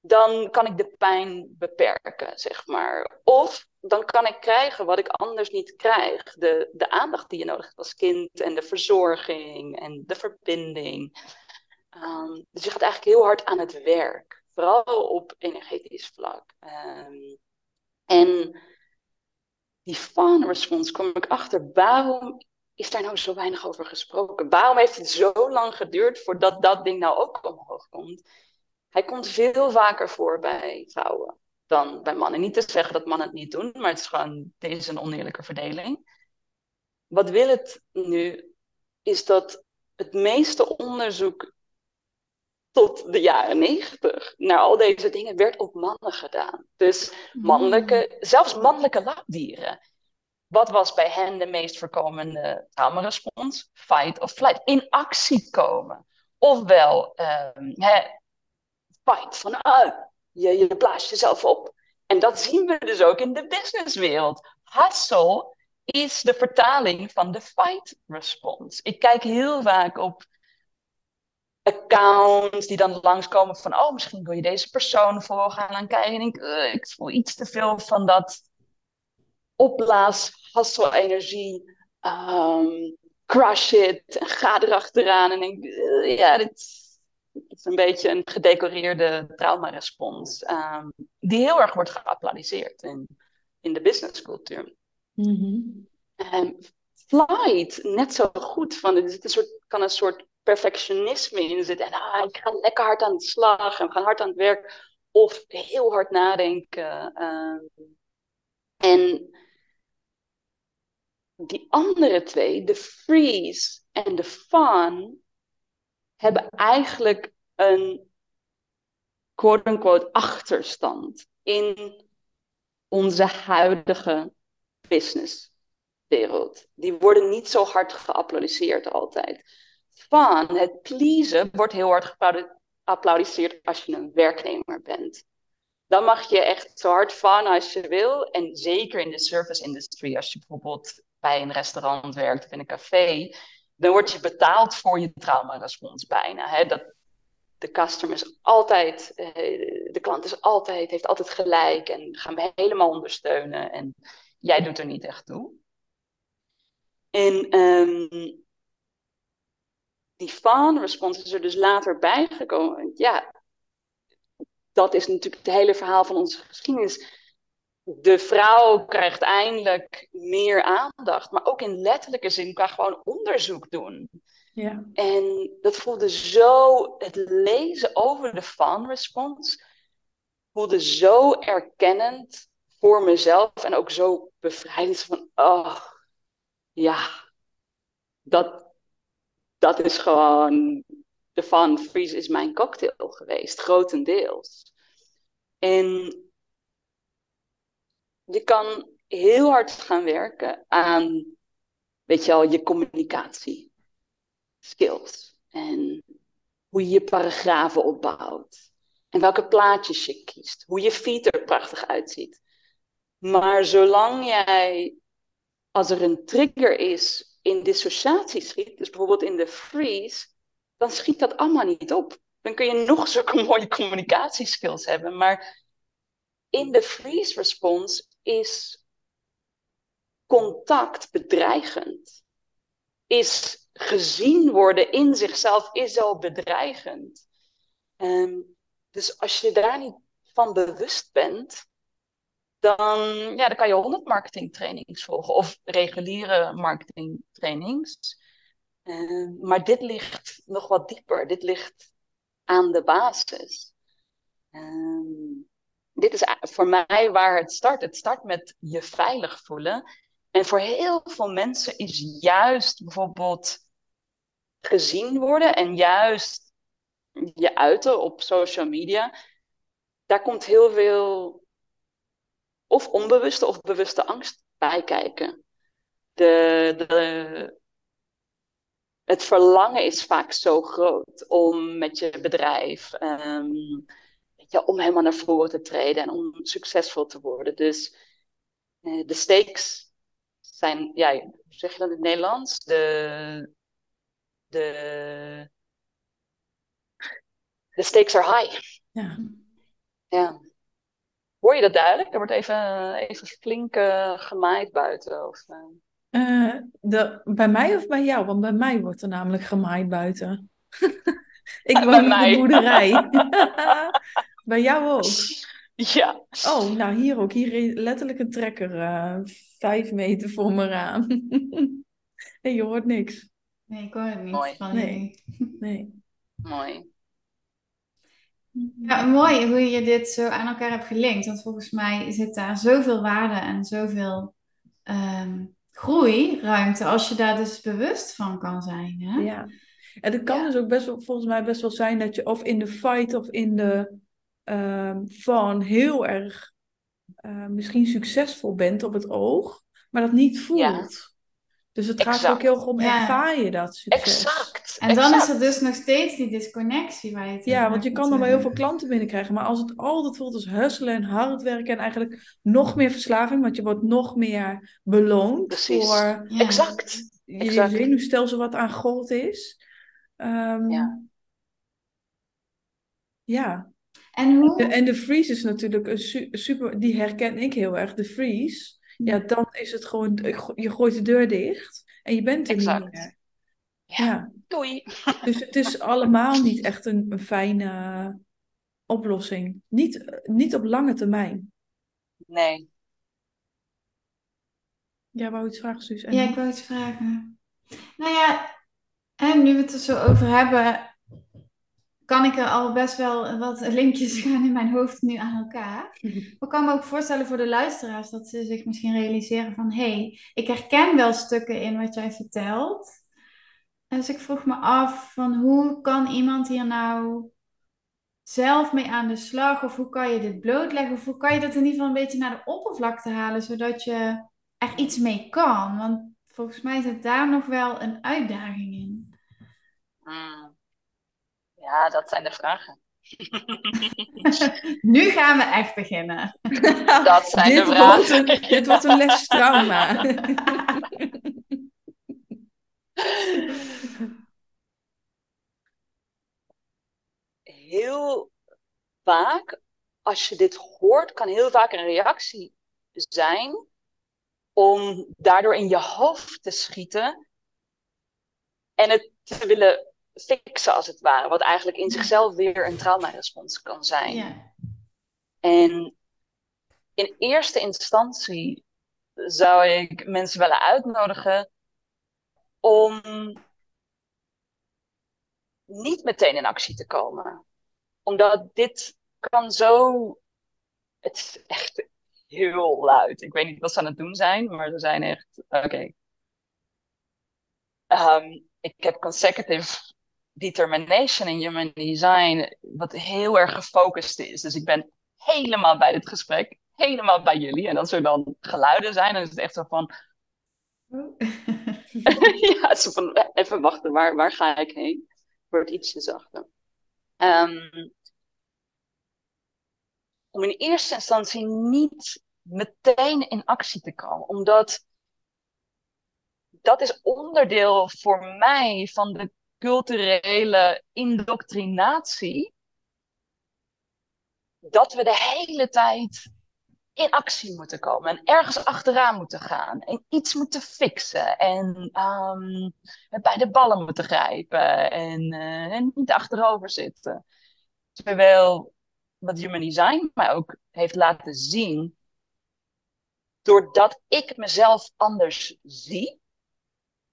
dan kan ik de pijn beperken, zeg maar. Of dan kan ik krijgen wat ik anders niet krijg. De, de aandacht die je nodig hebt als kind en de verzorging en de verbinding. Um, dus je gaat eigenlijk heel hard aan het werk, vooral op energetisch vlak. Um, en die fawn response kwam ik achter, waarom is daar nou zo weinig over gesproken? Waarom heeft het zo lang geduurd voordat dat ding nou ook omhoog komt? Hij komt veel vaker voor bij vrouwen dan bij mannen. Niet te zeggen dat mannen het niet doen, maar het is gewoon, dit is een oneerlijke verdeling. Wat wil het nu, is dat het meeste onderzoek tot de jaren negentig naar al deze dingen werd op mannen gedaan. Dus mannelijke, zelfs mannelijke labdieren. Wat was bij hen de meest voorkomende traumarespons? Fight of flight. In actie komen. Ofwel, um, hè, fight, van ah, je, je blaast jezelf op. En dat zien we dus ook in de businesswereld. Hustle is de vertaling van de fight response. Ik kijk heel vaak op accounts die dan langskomen van, oh, misschien wil je deze persoon volgen. En dan kijk je en denk ik, ik voel iets te veel van dat opblaas, hustle-energie, um, crush it, en ga erachteraan. En denk, uh, ja, dit is een beetje een gedecoreerde traumarespons, um, die heel erg wordt geapplaudiseerd in, in de businesscultuur. Mm-hmm. um, flight net zo goed. Van, er zit een soort, kan een soort perfectionisme in zitten. En ah, ik ga lekker hard aan de slag en we gaan hard aan het werk. Of heel hard nadenken. Ehm. en die andere twee, de freeze en de fun, hebben eigenlijk een quote-unquote achterstand in onze huidige businesswereld. Die worden niet zo hard geapplaudisseerd altijd. Fun, het pleasen, wordt heel hard geapplaudisseerd als je een werknemer bent. Dan mag je echt zo hard fun als je wil. En zeker in de service industry, als je bijvoorbeeld bij een restaurant werkt of in een café, dan word je betaald voor je traumarespons bijna. Hè? Dat, de customer is altijd, eh, de klant is altijd, heeft altijd gelijk en gaan we helemaal ondersteunen. En jij doet er niet echt toe. En um, die fan response is er dus later bijgekomen. Ja, dat is natuurlijk het hele verhaal van onze geschiedenis. De vrouw krijgt eindelijk meer aandacht, maar ook in letterlijke zin qua gewoon onderzoek doen. Ja. En dat voelde zo, het lezen over de fan response voelde zo erkennend voor mezelf en ook zo bevrijdend van, oh, ja, dat, dat is gewoon, de fan freeze is mijn cocktail geweest, grotendeels. En je kan heel hard gaan werken aan, weet je al, je communicatie skills. En hoe je je paragrafen opbouwt. En welke plaatjes je kiest. Hoe je feed er prachtig uitziet. Maar zolang jij, als er een trigger is, in dissociatie schiet, dus bijvoorbeeld in de freeze, dan schiet dat allemaal niet op. Dan kun je nog zulke mooie communicatieskills hebben. Maar in de freeze response is contact bedreigend. Is gezien worden in zichzelf is al bedreigend. Um, dus als je daar niet van bewust bent, dan, ja, dan kan je honderd marketingtrainings volgen of reguliere marketingtrainings. Um, maar dit ligt nog wat dieper. Dit ligt aan de basis. Um, dit is voor mij waar het start. Het start met je veilig voelen. En voor heel veel mensen is juist bijvoorbeeld gezien worden en juist je uiten op social media, daar komt heel veel of onbewuste of bewuste angst bij kijken. De, de, het verlangen is vaak zo groot om met je bedrijf, um, je, om helemaal naar voren te treden en om succesvol te worden. Dus uh, de stakes zijn, ja, hoe zeg je dat in het Nederlands? De, de, de stakes are high. Ja. ja. Hoor je dat duidelijk? Er wordt even, even flink uh, gemaaid buiten. Of, uh... de, bij mij of bij jou? Want bij mij wordt er namelijk gemaaid buiten. Ik woon in de boerderij. bij jou ook? Ja. Oh, nou hier ook. Hier letterlijk een trekker. Uh, vijf meter voor me raam. en je hoort niks. Nee, ik hoor het niet mooi. van nee. nee. Mooi. Ja, mooi hoe je dit zo aan elkaar hebt gelinkt. Want volgens mij zit daar zoveel waarde en zoveel um, groeiruimte als je daar dus bewust van kan zijn. Hè? Ja. En het kan dus ook best wel, volgens mij best wel zijn dat je of in de fight of in de um, van heel erg uh, misschien succesvol bent op het oog, maar dat niet voelt. Ja. Dus het gaat ook heel goed om, ja. ervaar je dat succes? Exact. En dan is er dus nog steeds die disconnectie waar je het Ja, want je kan dan wel heel veel klanten binnenkrijgen. Maar als het altijd voelt als husselen en hard werken en eigenlijk nog meer verslaving, want je wordt nog meer beloond Precies. voor ja. exact. je zenuwstelsel wat aan God is. Um, ja. Ja. En, hoe... en de freeze is natuurlijk een su super, die herken ik heel erg, de freeze ja, dan is het gewoon, je gooit de deur dicht en je bent er exact. niet meer. Ja. Doei. Dus het is allemaal niet echt een, een fijne oplossing. Niet, niet op lange termijn. Nee. Jij wou iets vragen, Suus? Ja, ik wou iets vragen. Nou ja, en nu we het er zo over hebben, kan ik er al best wel wat linkjes gaan in mijn hoofd nu aan elkaar. Maar ik kan me ook voorstellen voor de luisteraars dat ze zich misschien realiseren van... hé, hey, ik herken wel stukken in wat jij vertelt. Dus ik vroeg me af van hoe kan iemand hier nou zelf mee aan de slag? Of hoe kan je dit blootleggen? Of hoe kan je dat in ieder geval een beetje naar de oppervlakte halen, zodat je er iets mee kan? Want volgens mij zit daar nog wel een uitdaging in. Hmm. Ja, dat zijn de vragen. nu gaan we echt beginnen. Dat zijn dit de vragen. Wordt een, dit wordt een les trauma. heel vaak, als je dit hoort, kan heel vaak een reactie zijn om daardoor in je hoofd te schieten en het te willen fixen als het ware, wat eigenlijk in zichzelf weer een traumarespons kan zijn. Ja. En in eerste instantie zou ik mensen willen uitnodigen om niet meteen in actie te komen. Omdat dit kan zo. Het is echt heel luid. Ik weet niet wat ze aan het doen zijn, maar ze zijn echt. Oké. Ehm, ik heb consecutive determination in human design, wat heel erg gefocust is. Dus ik ben helemaal bij dit gesprek, helemaal bij jullie. En als er dan geluiden zijn, dan is het echt zo van. Ja, zo van even wachten, waar, waar ga ik heen? Wordt ietsje zachter. Um, om in eerste instantie niet meteen in actie te komen, omdat dat is onderdeel voor mij van de culturele indoctrinatie. Dat we de hele tijd in actie moeten komen en ergens achteraan moeten gaan en iets moeten fixen en um, bij de ballen moeten grijpen en, uh, en niet achterover zitten. Terwijl wat Human Design mij ook heeft laten zien, doordat ik mezelf anders zie,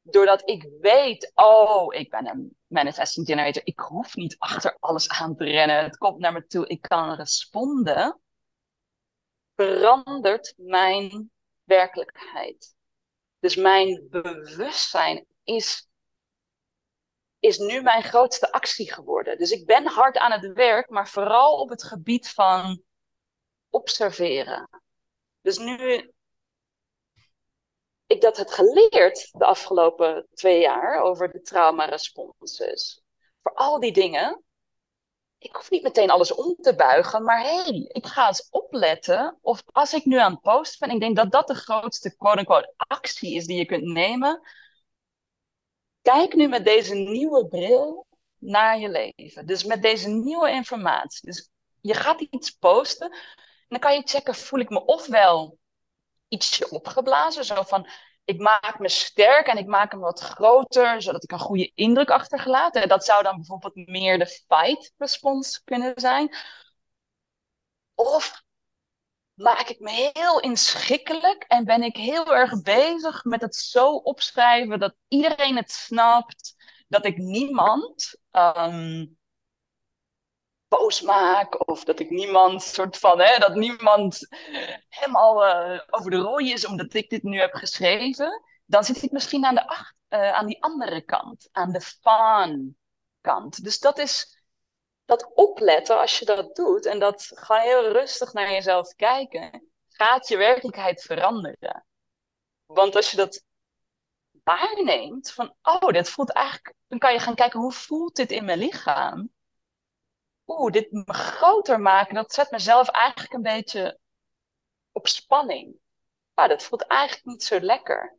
doordat ik weet, oh, ik ben een manifesting generator, ik hoef niet achter alles aan te rennen, het komt naar me toe, ik kan responden verandert mijn werkelijkheid. Dus mijn bewustzijn is, is nu mijn grootste actie geworden. Dus ik ben hard aan het werk, maar vooral op het gebied van observeren. Dus nu ik dat heb geleerd de afgelopen twee jaar over de trauma-responses, voor al die dingen, ik hoef niet meteen alles om te buigen, maar hé, hey, ik ga eens opletten. Of als ik nu aan het posten ben, ik denk dat dat de grootste quote-unquote actie is die je kunt nemen. Kijk nu met deze nieuwe bril naar je leven. Dus met deze nieuwe informatie. Dus je gaat iets posten. En dan kan je checken, voel ik me ofwel ietsje opgeblazen. Zo van, ik maak me sterk en ik maak hem wat groter, zodat ik een goede indruk achtergelaat. En dat zou dan bijvoorbeeld meer de fight response kunnen zijn. Of maak ik me heel inschikkelijk en ben ik heel erg bezig met het zo opschrijven dat iedereen het snapt, dat ik niemand ehm, boos maak. Of dat ik niemand soort van, hè, dat niemand helemaal uh, over de rooi is omdat ik dit nu heb geschreven. Dan zit ik misschien aan, de acht, uh, aan die andere kant, aan de fun kant. Dus dat is dat opletten als je dat doet en dat gewoon heel rustig naar jezelf kijken, gaat je werkelijkheid veranderen. Want als je dat waarneemt van, oh, dit voelt eigenlijk, dan kan je gaan kijken, hoe voelt dit in mijn lichaam? Oeh, dit me groter maken, dat zet mezelf eigenlijk een beetje op spanning. Maar dat voelt eigenlijk niet zo lekker.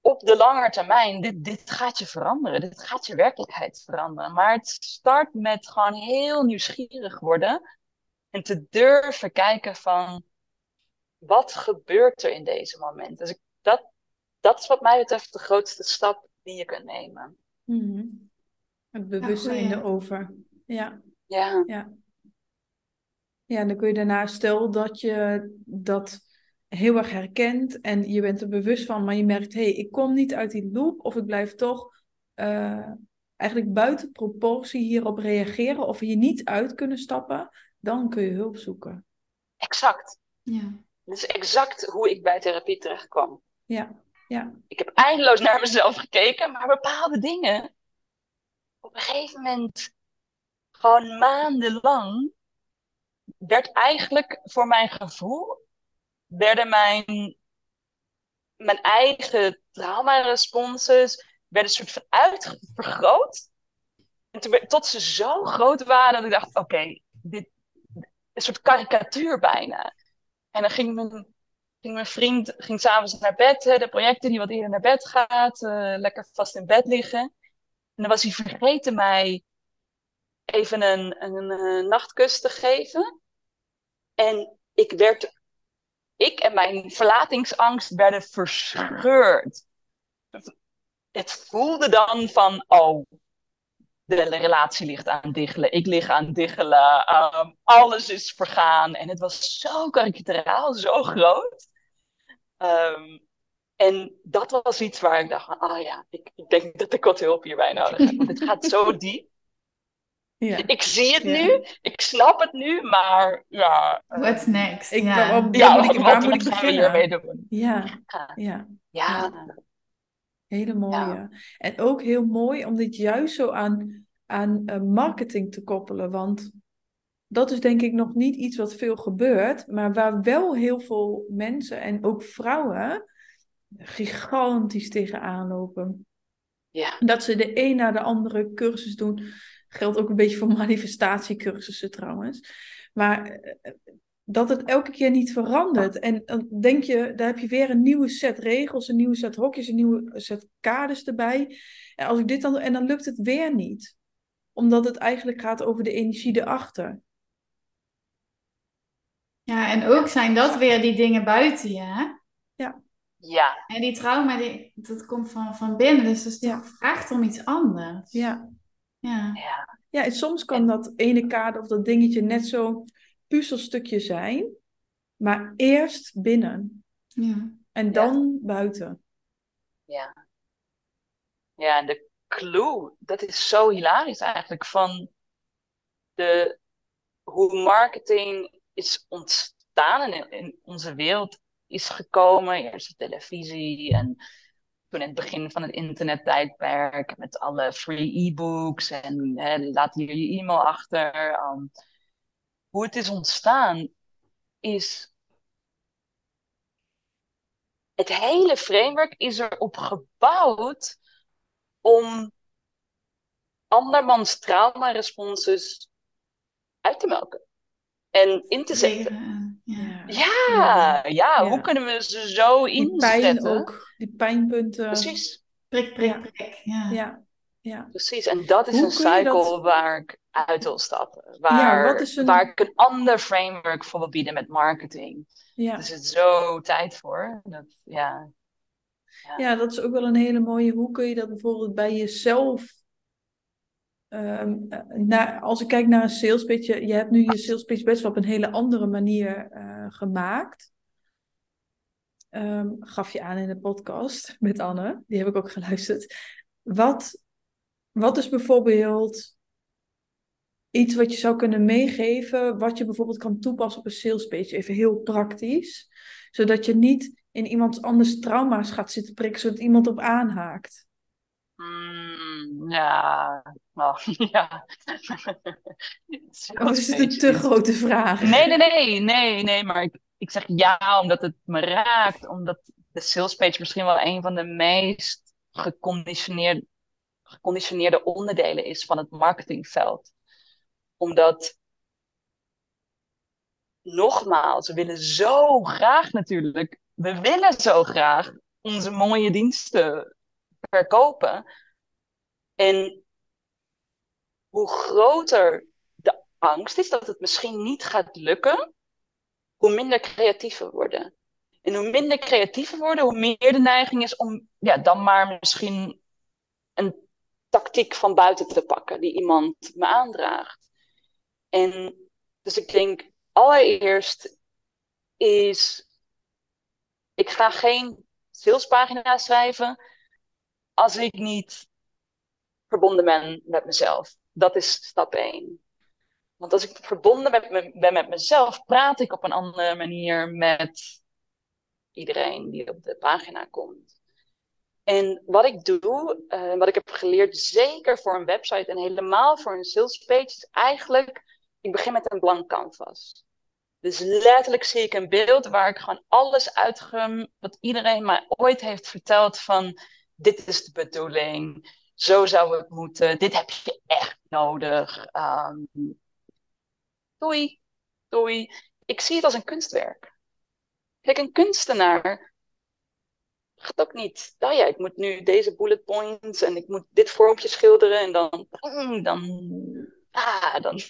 Op de lange termijn, dit, dit gaat je veranderen. Dit gaat je werkelijkheid veranderen. Maar het start met gewoon heel nieuwsgierig worden. En te durven kijken van, wat gebeurt er in deze moment? Dus ik, dat, dat is wat mij betreft de grootste stap die je kunt nemen. Mm het bewustzijn ja, erover. Ja. Ja. ja. Ja, en dan kun je daarna, stel dat je dat heel erg herkent en je bent er bewust van, maar je merkt, hé, hey, ik kom niet uit die loop of ik blijf toch uh, eigenlijk buiten proportie hierop reageren of hier niet uit kunnen stappen, dan kun je hulp zoeken. Exact. Ja. Dat is exact hoe ik bij therapie terecht kwam. Ja, ja. Ik heb eindeloos naar mezelf gekeken, maar bepaalde dingen, op een gegeven moment, gewoon maandenlang, werd eigenlijk voor mijn gevoel, werden mijn, mijn eigen traumaresponses, werden een soort van uitvergroot. En tot ze zo groot waren dat ik dacht, oké, dit een soort karikatuur bijna. En dan ging mijn, ging mijn vriend ging s'avonds naar bed, hè, de projecten die wat eerder naar bed gaat, uh, lekker vast in bed liggen. Dan was hij vergeten mij even een, een, nachtkus te geven. En ik werd, ik en mijn verlatingsangst werden verscheurd. Het voelde dan van, oh, de relatie ligt aan diggelen, ik lig aan diggelen, um, alles is vergaan. En het was zo karikaturaal, zo groot. Um, en dat was iets waar ik dacht, ah oh ja, ik, ik, denk dat ik wat hulp hierbij nodig heb. Want het gaat zo diep. Ja. Ik zie het ja. nu, ik snap het nu, maar ja. Uh, What's next? Ik, ja. Waar, ja, moet ik, waar moet ik beginnen? hiermee doen? Ja, ja. Ja. Hele mooie. Ja. En ook heel mooi om dit juist zo aan, aan uh, marketing te koppelen. Want dat is denk ik nog niet iets wat veel gebeurt. Maar waar wel heel veel mensen en ook vrouwen gigantisch tegenaan lopen. Ja. Dat ze de een na de andere cursus doen. Geldt ook een beetje voor manifestatiecursussen trouwens. Maar eh, dat het elke keer niet verandert. En dan denk je, daar heb je weer een nieuwe set regels, een nieuwe set hokjes, een nieuwe set kaders erbij. En als ik dit dan en dan lukt het weer niet. Omdat het eigenlijk gaat over de energie erachter. Ja, en ook zijn dat weer die dingen buiten je, hè? Ja. Ja. En die trauma, die, dat komt van, van binnen, dus dat Ja. vraagt om iets anders. Ja. Ja. Ja. Ja, en soms kan dat ene kader of dat dingetje net zo'n puzzelstukje zijn. Maar eerst binnen. Ja. En dan buiten. Ja. Ja, en de clue, dat is zo hilarisch eigenlijk, van de, hoe marketing is ontstaan in, in onze wereld is gekomen. Eerst de televisie en toen in het begin van het internettijdperk met alle free e-books en laat hier je e-mail achter. Um, hoe het is ontstaan is het hele framework is erop gebouwd om andermans traumaresponses uit te melken en in te zetten. Ja. Ja, hoe kunnen we ze zo Die pijn inzetten? ook. Die pijnpunten. Precies, Prik, prik, prik. Ja. Ja. Ja. precies. En dat is Hoe een cycle dat- waar ik uit wil stappen. Waar, een- waar ik een ander framework voor wil bieden met marketing. Ja. Er is het zo tijd voor. Dat, ja. Ja, dat is ook wel een hele mooie. Hoe kun je dat bijvoorbeeld bij jezelf. Ehm, eh, als ik kijk naar een sales pitch, je, je hebt nu je sales pitch best wel op een hele andere manier eh, gemaakt. Ehm, gaf je aan in de podcast met Anne, die heb ik ook geluisterd. Wat, wat is bijvoorbeeld iets wat je zou kunnen meegeven, wat je bijvoorbeeld kan toepassen op een sales pitch, even heel praktisch, zodat je niet in iemand anders trauma's gaat zitten prikken, zodat iemand op aanhaakt. Mm, ja. Oh, ja. Of is het een te grote vraag? Nee, nee, nee, nee, nee, maar ik, ik zeg ja omdat het me raakt, omdat de sales page misschien wel een van de meest geconditioneerde, geconditioneerde onderdelen is van het marketingveld. Omdat, nogmaals, we willen zo graag natuurlijk, we willen zo graag onze mooie diensten verkopen. En hoe groter de angst is dat het misschien niet gaat lukken, hoe minder creatief worden. En hoe minder creatief worden, hoe meer de neiging is om ja, dan maar misschien een tactiek van buiten te pakken die iemand me aandraagt. En dus ik denk allereerst is ik ga geen salespagina schrijven als ik niet verbonden ben met mezelf. Dat is stap 1. Want als ik verbonden ben, ben met mezelf, praat ik op een andere manier met iedereen die op de pagina komt. En wat ik doe, uh, wat ik heb geleerd, zeker voor een website en helemaal voor een sales page, is eigenlijk, ik begin met een blank canvas. Dus letterlijk zie ik een beeld waar ik gewoon alles uitgum wat iedereen mij ooit heeft verteld van dit is de bedoeling, zo zou het moeten, dit heb je echt nodig. Um, doei, doei. Ik zie het als een kunstwerk. Kijk, een kunstenaar gaat ook niet. Nou ja, ik moet nu deze bullet points en ik moet dit vormpje schilderen en dan, dan, ah, dan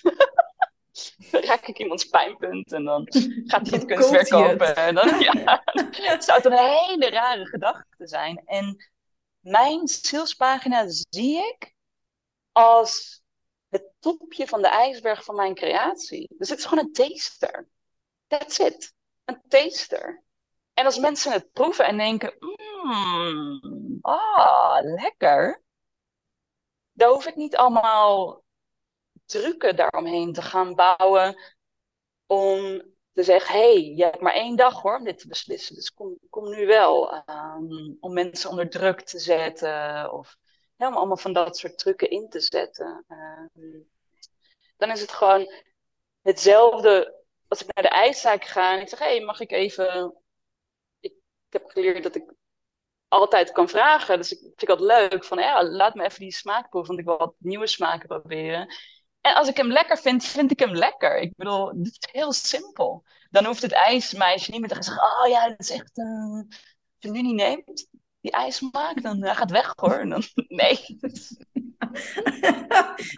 raak ik iemands pijnpunt en dan gaat hij het kunstwerk kopen. En dan, ja, het zou toch een hele rare gedachte zijn. En mijn salespagina zie ik als het topje van de ijsberg van mijn creatie. Dus het is gewoon een taster. That's it. Een taster. En als mensen het proeven en denken, mmm, ah, lekker. Dan hoef ik niet allemaal trucken daaromheen te gaan bouwen om te zeggen, hey, je hebt maar één dag hoor om dit te beslissen. Dus kom, kom nu wel um, om mensen onder druk te zetten of helemaal allemaal van dat soort trucken in te zetten. Um, dan is het gewoon hetzelfde als ik naar de ijszaak ga en ik zeg, hey, mag ik even... Ik, ik heb geleerd dat ik altijd kan vragen. Dus ik vind dat leuk. Van ja, laat me even die smaak proeven, want ik wil wat nieuwe smaken proberen. En als ik hem lekker vind, vind ik hem lekker. Ik bedoel, het is heel simpel. Dan hoeft het ijsmeisje niet meer te gaan zeggen: Oh ja, dat is echt. Uh, als je hem nu niet neemt, die ijsmaak, dan hij gaat weg hoor. Dan, nee.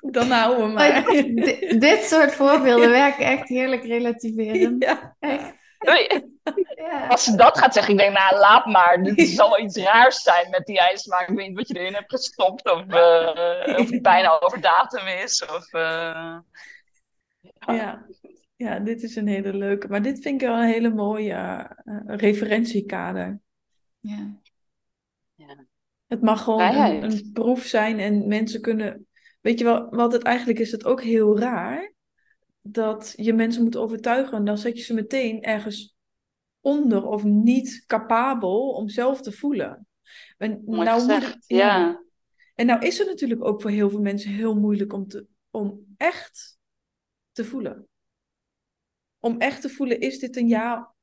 dan houden we maar. dit, dit soort voorbeelden werken echt heerlijk relativerend. Ja. Echt. Als ze dat gaat zeggen, ik denk, nou laat maar. Dit zal wel iets raars zijn met die ijsmaak. Ik weet niet wat je erin hebt gestopt. Of, uh, of het bijna over datum is. Of, uh... ja. ja, dit is een hele leuke. Maar dit vind ik wel een hele mooie uh, referentiekader. Ja. ja. Het mag gewoon een, een proef zijn en mensen kunnen... Weet je wel, wat het eigenlijk is, het ook heel raar dat je mensen moet overtuigen. En dan zet je ze meteen ergens onder of niet capabel om zelf te voelen. En nou moet ja. En nou is het natuurlijk ook voor heel veel mensen heel moeilijk om, te, om echt te voelen. Om echt te voelen, is dit een ja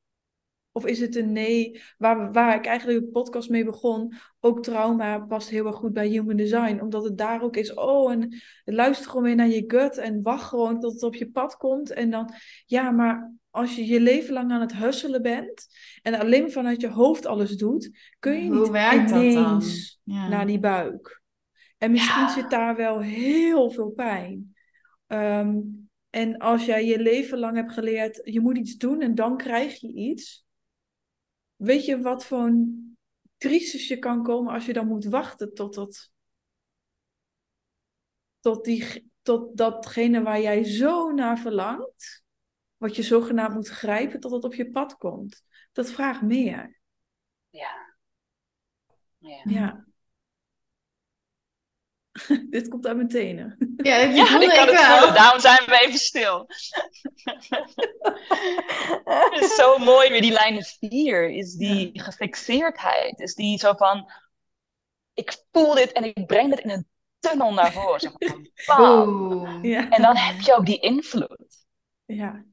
of is het een nee? Waar, waar ik eigenlijk de podcast mee begon. Ook trauma past heel erg goed bij human design. Omdat het daar ook is. Oh, en luister gewoon weer naar je gut. En wacht gewoon tot het op je pad komt. En dan, ja, maar als je je leven lang aan het husselen bent. En alleen vanuit je hoofd alles doet. Kun je niet ineens ja. naar die buik. En misschien zit daar wel heel veel pijn. Ehm, en als jij je leven lang hebt geleerd, je moet iets doen en dan krijg je iets. Weet je wat voor een crisis je kan komen als je dan moet wachten tot dat, tot, die, tot datgene waar jij zo naar verlangt, wat je zogenaamd moet grijpen, tot het op je pad komt? Dat vraagt meer. Ja. Ja. ja. Dit komt uit mijn tenen. Ja, ja ik kan het wel. voelen. Daarom zijn we even stil. het is zo mooi weer die lijn 4. Is die gefixeerdheid. Is die zo van... Ik voel dit en ik breng dit in een tunnel naar voren. Zeg maar, ja. En dan heb je ook die invloed. Ja.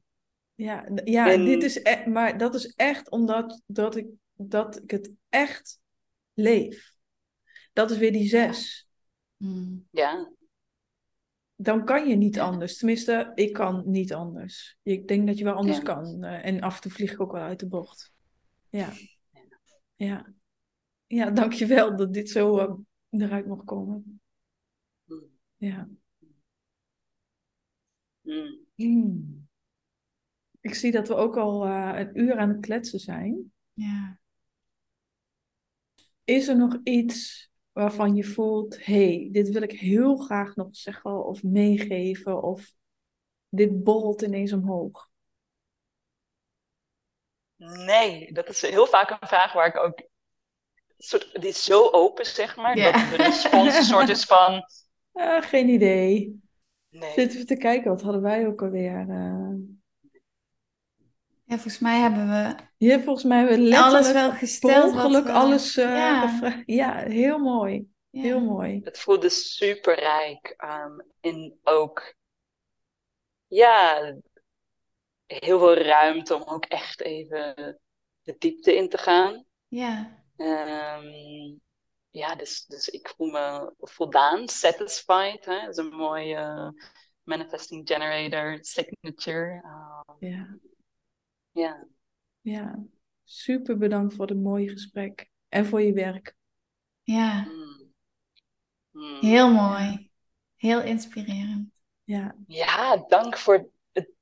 Ja, ja dit is e maar dat is echt omdat dat ik, dat ik het echt leef. Dat is weer die zes. Hmm. Ja. Dan kan je niet anders. Tenminste, ik kan niet anders. Ik denk dat je wel anders kan. Uh, en af en toe vlieg ik ook wel uit de bocht. Ja. Ja. Ja, dankjewel dat dit zo uh, eruit mocht komen. Hmm. Ja. Mm. Mm. Ik zie dat we ook al uh, een uur aan het kletsen zijn. Ja. Is er nog iets waarvan je voelt, hey, dit wil ik heel graag nog zeggen of meegeven of dit borrelt ineens omhoog? Nee, dat is heel vaak een vraag waar ik ook. Soort, die is zo open, zeg maar. Dat de respons een soort is van. Uh, geen idee. Nee. Zitten we te kijken, wat hadden wij ook alweer? Uh... Ja, volgens mij hebben we. Ja, volgens mij hebben we letterlijk alles wel gesteld. ongeluk we... alles. Uh, ja. ja. heel mooi. Ja. Heel mooi. Het voelde super rijk. Um, en ook. Ja, heel veel ruimte om ook echt even de diepte in te gaan. Ja. Um, ja, dus, dus ik voel me voldaan, satisfied. Hè? Dat is een mooie manifesting generator signature. Um, ja. Ja. Ja, super bedankt voor het mooie gesprek en voor je werk. Ja. Mm. Mm. Heel mooi. Heel inspirerend. Ja. Ja, dank voor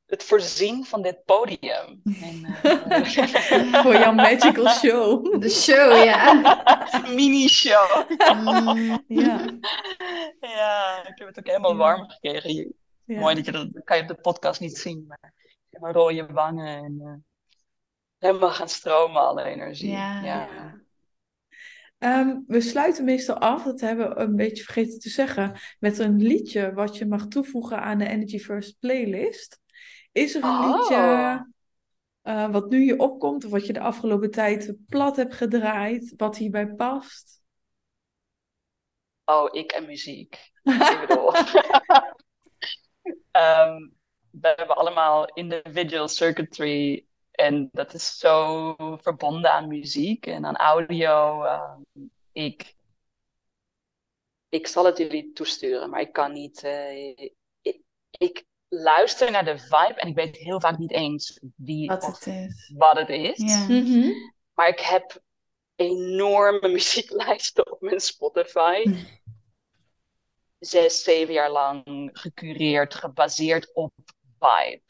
het voorzien van dit podium. En, uh... Voor jouw magical show. De show, ja. Mini-show. Mm, ja. ja, ik heb het ook helemaal warm gekregen. Ja. Mooi dat je dat, kan je op de podcast niet zien, maar helemaal rode wangen en uh, helemaal gaan stromen, alle energie. Ja. ja. Um, we sluiten meestal af, dat hebben we een beetje vergeten te zeggen, met een liedje wat je mag toevoegen aan de Energy First playlist. Is er een liedje uh, wat nu je opkomt, of wat je de afgelopen tijd plat hebt gedraaid, wat hierbij past? Oh, ik en muziek. ik bedoel. um, we hebben allemaal individual circuitry en dat is zo verbonden aan muziek en aan audio. Um, ik, ik zal het jullie toesturen, maar ik kan niet. Uh, ik, ik, luister naar de vibe en ik weet heel vaak niet eens wie wat het is. Wat het is. Mhm. Maar ik heb enorme muzieklijsten op mijn Spotify. Zes, zeven jaar lang gecureerd, gebaseerd op vibe.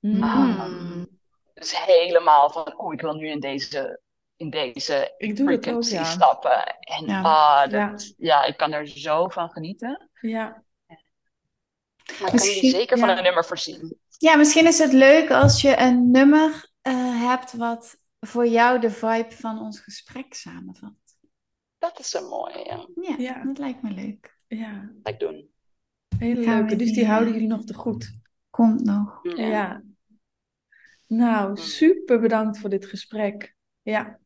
Mm. dus helemaal van, oh, ik wil nu in deze, in deze ik doe frequency ook, ja. stappen. En ja. Ah, dat, ja. ik kan er zo van genieten. Ja. Maar kan je zeker van een nummer voorzien. Ja, misschien is het leuk als je een nummer uh, hebt wat voor jou de vibe van ons gesprek samenvat. Dat is een mooie, ja. Ja, ja. dat lijkt me leuk. Ja. Dat ik doen. Hele leuke, dus die houden jullie nog te goed. Komt nog. Ja. ja. Nou, super bedankt voor dit gesprek. Ja.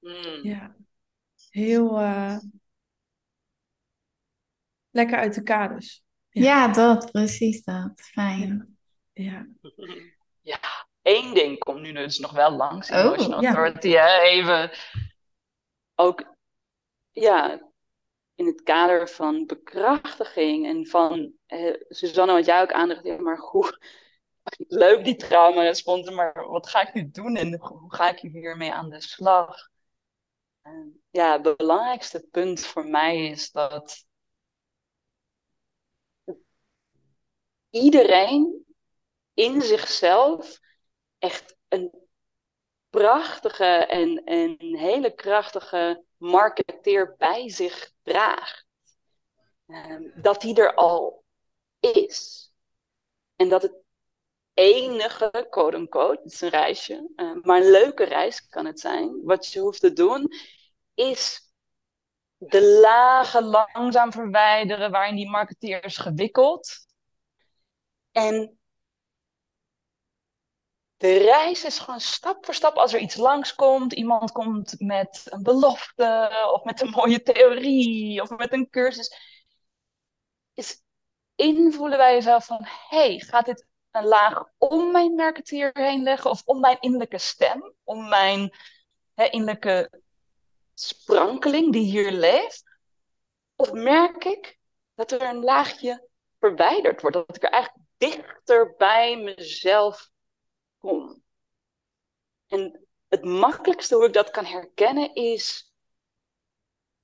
Mm. Ja. Heel uh, lekker uit de kaders. Ja, dat, precies dat. Fijn. Ja. Ja, één ding komt nu dus nog wel langs. Oh, Emotional ja. Authority, hè? even ook, ja, in het kader van bekrachtiging en van, eh, Suzanne, wat jij ook aandacht, ja, maar hoe, leuk die trauma-responsen, maar wat ga ik nu doen en hoe ga ik hiermee aan de slag? ja, het belangrijkste punt voor mij is dat iedereen in zichzelf echt een prachtige en, en hele krachtige marketeer bij zich draagt. Um, dat die er al is. En dat het enige, quote het is een reisje, uh, maar een leuke reis kan het zijn. Wat je hoeft te doen, is de lagen langzaam verwijderen waarin die marketeer is gewikkeld. En de reis is gewoon stap voor stap als er iets langskomt. Iemand komt met een belofte of met een mooie theorie of met een cursus. Invoelen bij jezelf van, hey, gaat dit een laag om mijn marketeer heen leggen of om mijn innerlijke stem, om mijn hè, innerlijke sprankeling die hier leeft? Of merk ik dat er een laagje verwijderd wordt, dat ik er eigenlijk dichter bij mezelf kom. En het makkelijkste hoe ik dat kan herkennen is,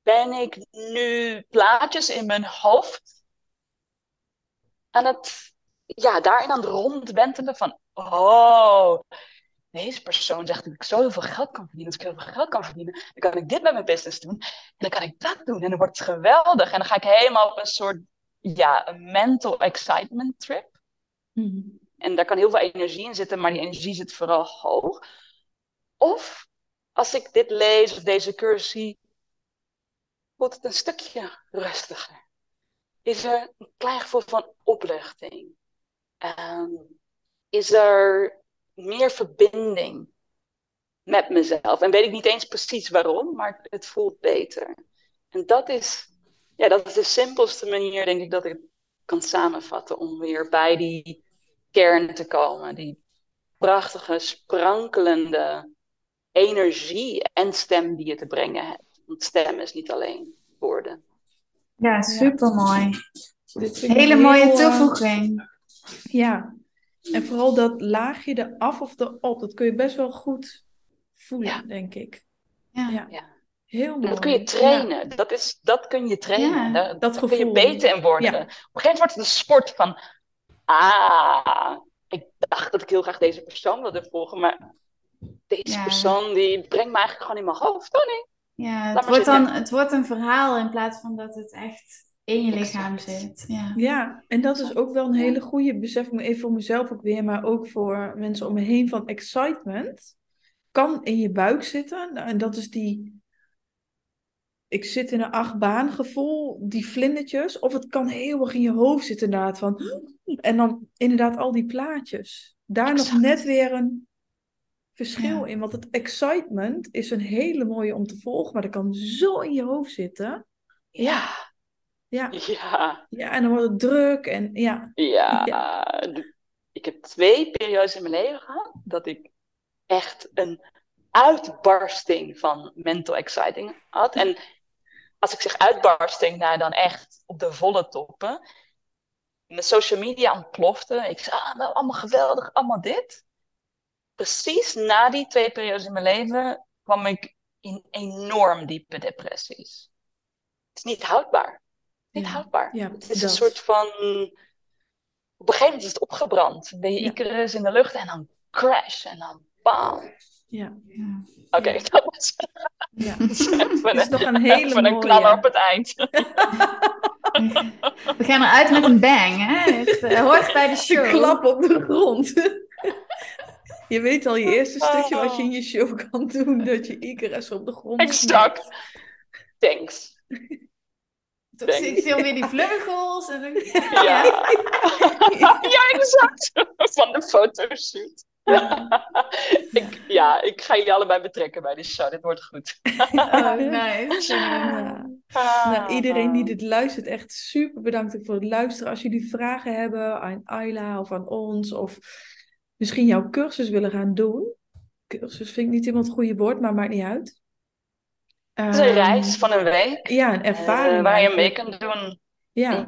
ben ik nu plaatjes in mijn hoofd aan het, ja, daarin aan het rondwentelen van, oh, deze persoon zegt dat ik zoveel geld kan verdienen. Als ik heel veel geld kan verdienen, dan kan ik dit met mijn business doen. En dan kan ik dat doen. En dan wordt het geweldig. En dan ga ik helemaal op een soort, ja, een mental excitement trip. Mhm. En daar kan heel veel energie in zitten, maar die energie zit vooral hoog. Of als ik dit lees of deze cursus zie, wordt het een stukje rustiger. Is er een klein gevoel van opluchting? Ehm, is er meer verbinding met mezelf? En weet ik niet eens precies waarom, maar het voelt beter. En dat is, ja, dat is de simpelste manier, denk ik, dat ik kan samenvatten om weer bij die kern te komen. Die prachtige, sprankelende energie en stem die je te brengen hebt. Want stem is niet alleen woorden. Ja, super mooi. Hele mooie eh, toevoeging. Ja, en vooral dat laagje de af of de op, dat kun je best wel goed voelen, denk ik. Ja. ja. Heel mooi. Dat kun je trainen. Dat, is, dat kun je trainen. Daar, dat kun je beter in worden. Op een gegeven moment wordt het een sport van... Ah, ik dacht dat ik heel graag deze persoon wilde volgen, maar deze persoon die brengt me eigenlijk gewoon in mijn hoofd, Tony. Ja, het wordt, dan, het wordt een verhaal in plaats van dat het echt in je lichaam zit. Ja. ja, en dat is ook wel een hele goede, besef ik me even voor mezelf ook weer, maar ook voor mensen om me heen van excitement. Kan in je buik zitten. En dat is die, ik zit in een achtbaan gevoel, die vlindertjes. Of het kan heel erg in je hoofd zitten inderdaad van, en dan inderdaad al die plaatjes. Daar nog net weer een verschil in. Want het excitement is een hele mooie om te volgen, maar dat kan zo in je hoofd zitten. Ja. Ja. Ja. Ja, en dan wordt het druk en ja. Ja. Ik heb twee periodes in mijn leven gehad dat ik echt een uitbarsting van mental exciting had. En als ik zeg uitbarsting, nou dan echt op de volle toppen. Mijn social media ontplofte. Ik zei, ah, nou, allemaal geweldig, allemaal dit precies na die twee periodes in mijn leven kwam ik in enorm diepe depressies. Het is niet houdbaar. Niet houdbaar. Ja, het is een soort van. Op een gegeven moment is het opgebrand. Ben je ja. Icarus in de lucht en dan crash en dan bam. Ja. Oké, okay, dat was. Ja. Even is nog een hele even een knaller op het eind. We gaan eruit met een bang, hè? Het uh, hoort bij de show. Een klap op de grond. Je weet al je eerste stukje wat je in je show kan doen, dat je Icarus op de grond Exact. Thanks. Toch zie je weer die vleugels. En dan... ja. ja, exact. Van de fotoshoot. Ja. ik, ja, ik ga jullie allebei betrekken bij de show. Dit wordt goed. oh, nice. Ah. Nou, iedereen die dit luistert, echt super bedankt voor het luisteren. Als jullie vragen hebben aan Ayla of aan ons, of misschien jouw cursus willen gaan doen. Cursus vind ik niet helemaal het goede woord, maar maakt niet uit. Het is een reis ehm, van een week. Ja, een ervaring. Uh, waar je mee kunt doen. Ja.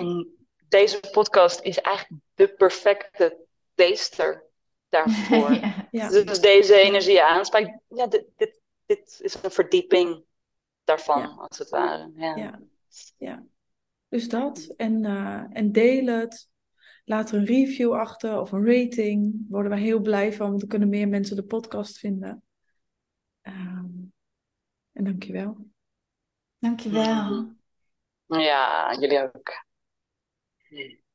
deze podcast is eigenlijk de perfecte taster daarvoor. ja. Dus deze energie aanspreekt. Ja, dit, dit, dit is een verdieping daarvan, als het ware. Ja. ja. ja. Dus dat. En, uh, en deel het. Laat er een review achter of een rating. Daar worden we heel blij van, want dan kunnen meer mensen de podcast vinden. Um, en dankjewel. Dankjewel. Ja, jullie ook.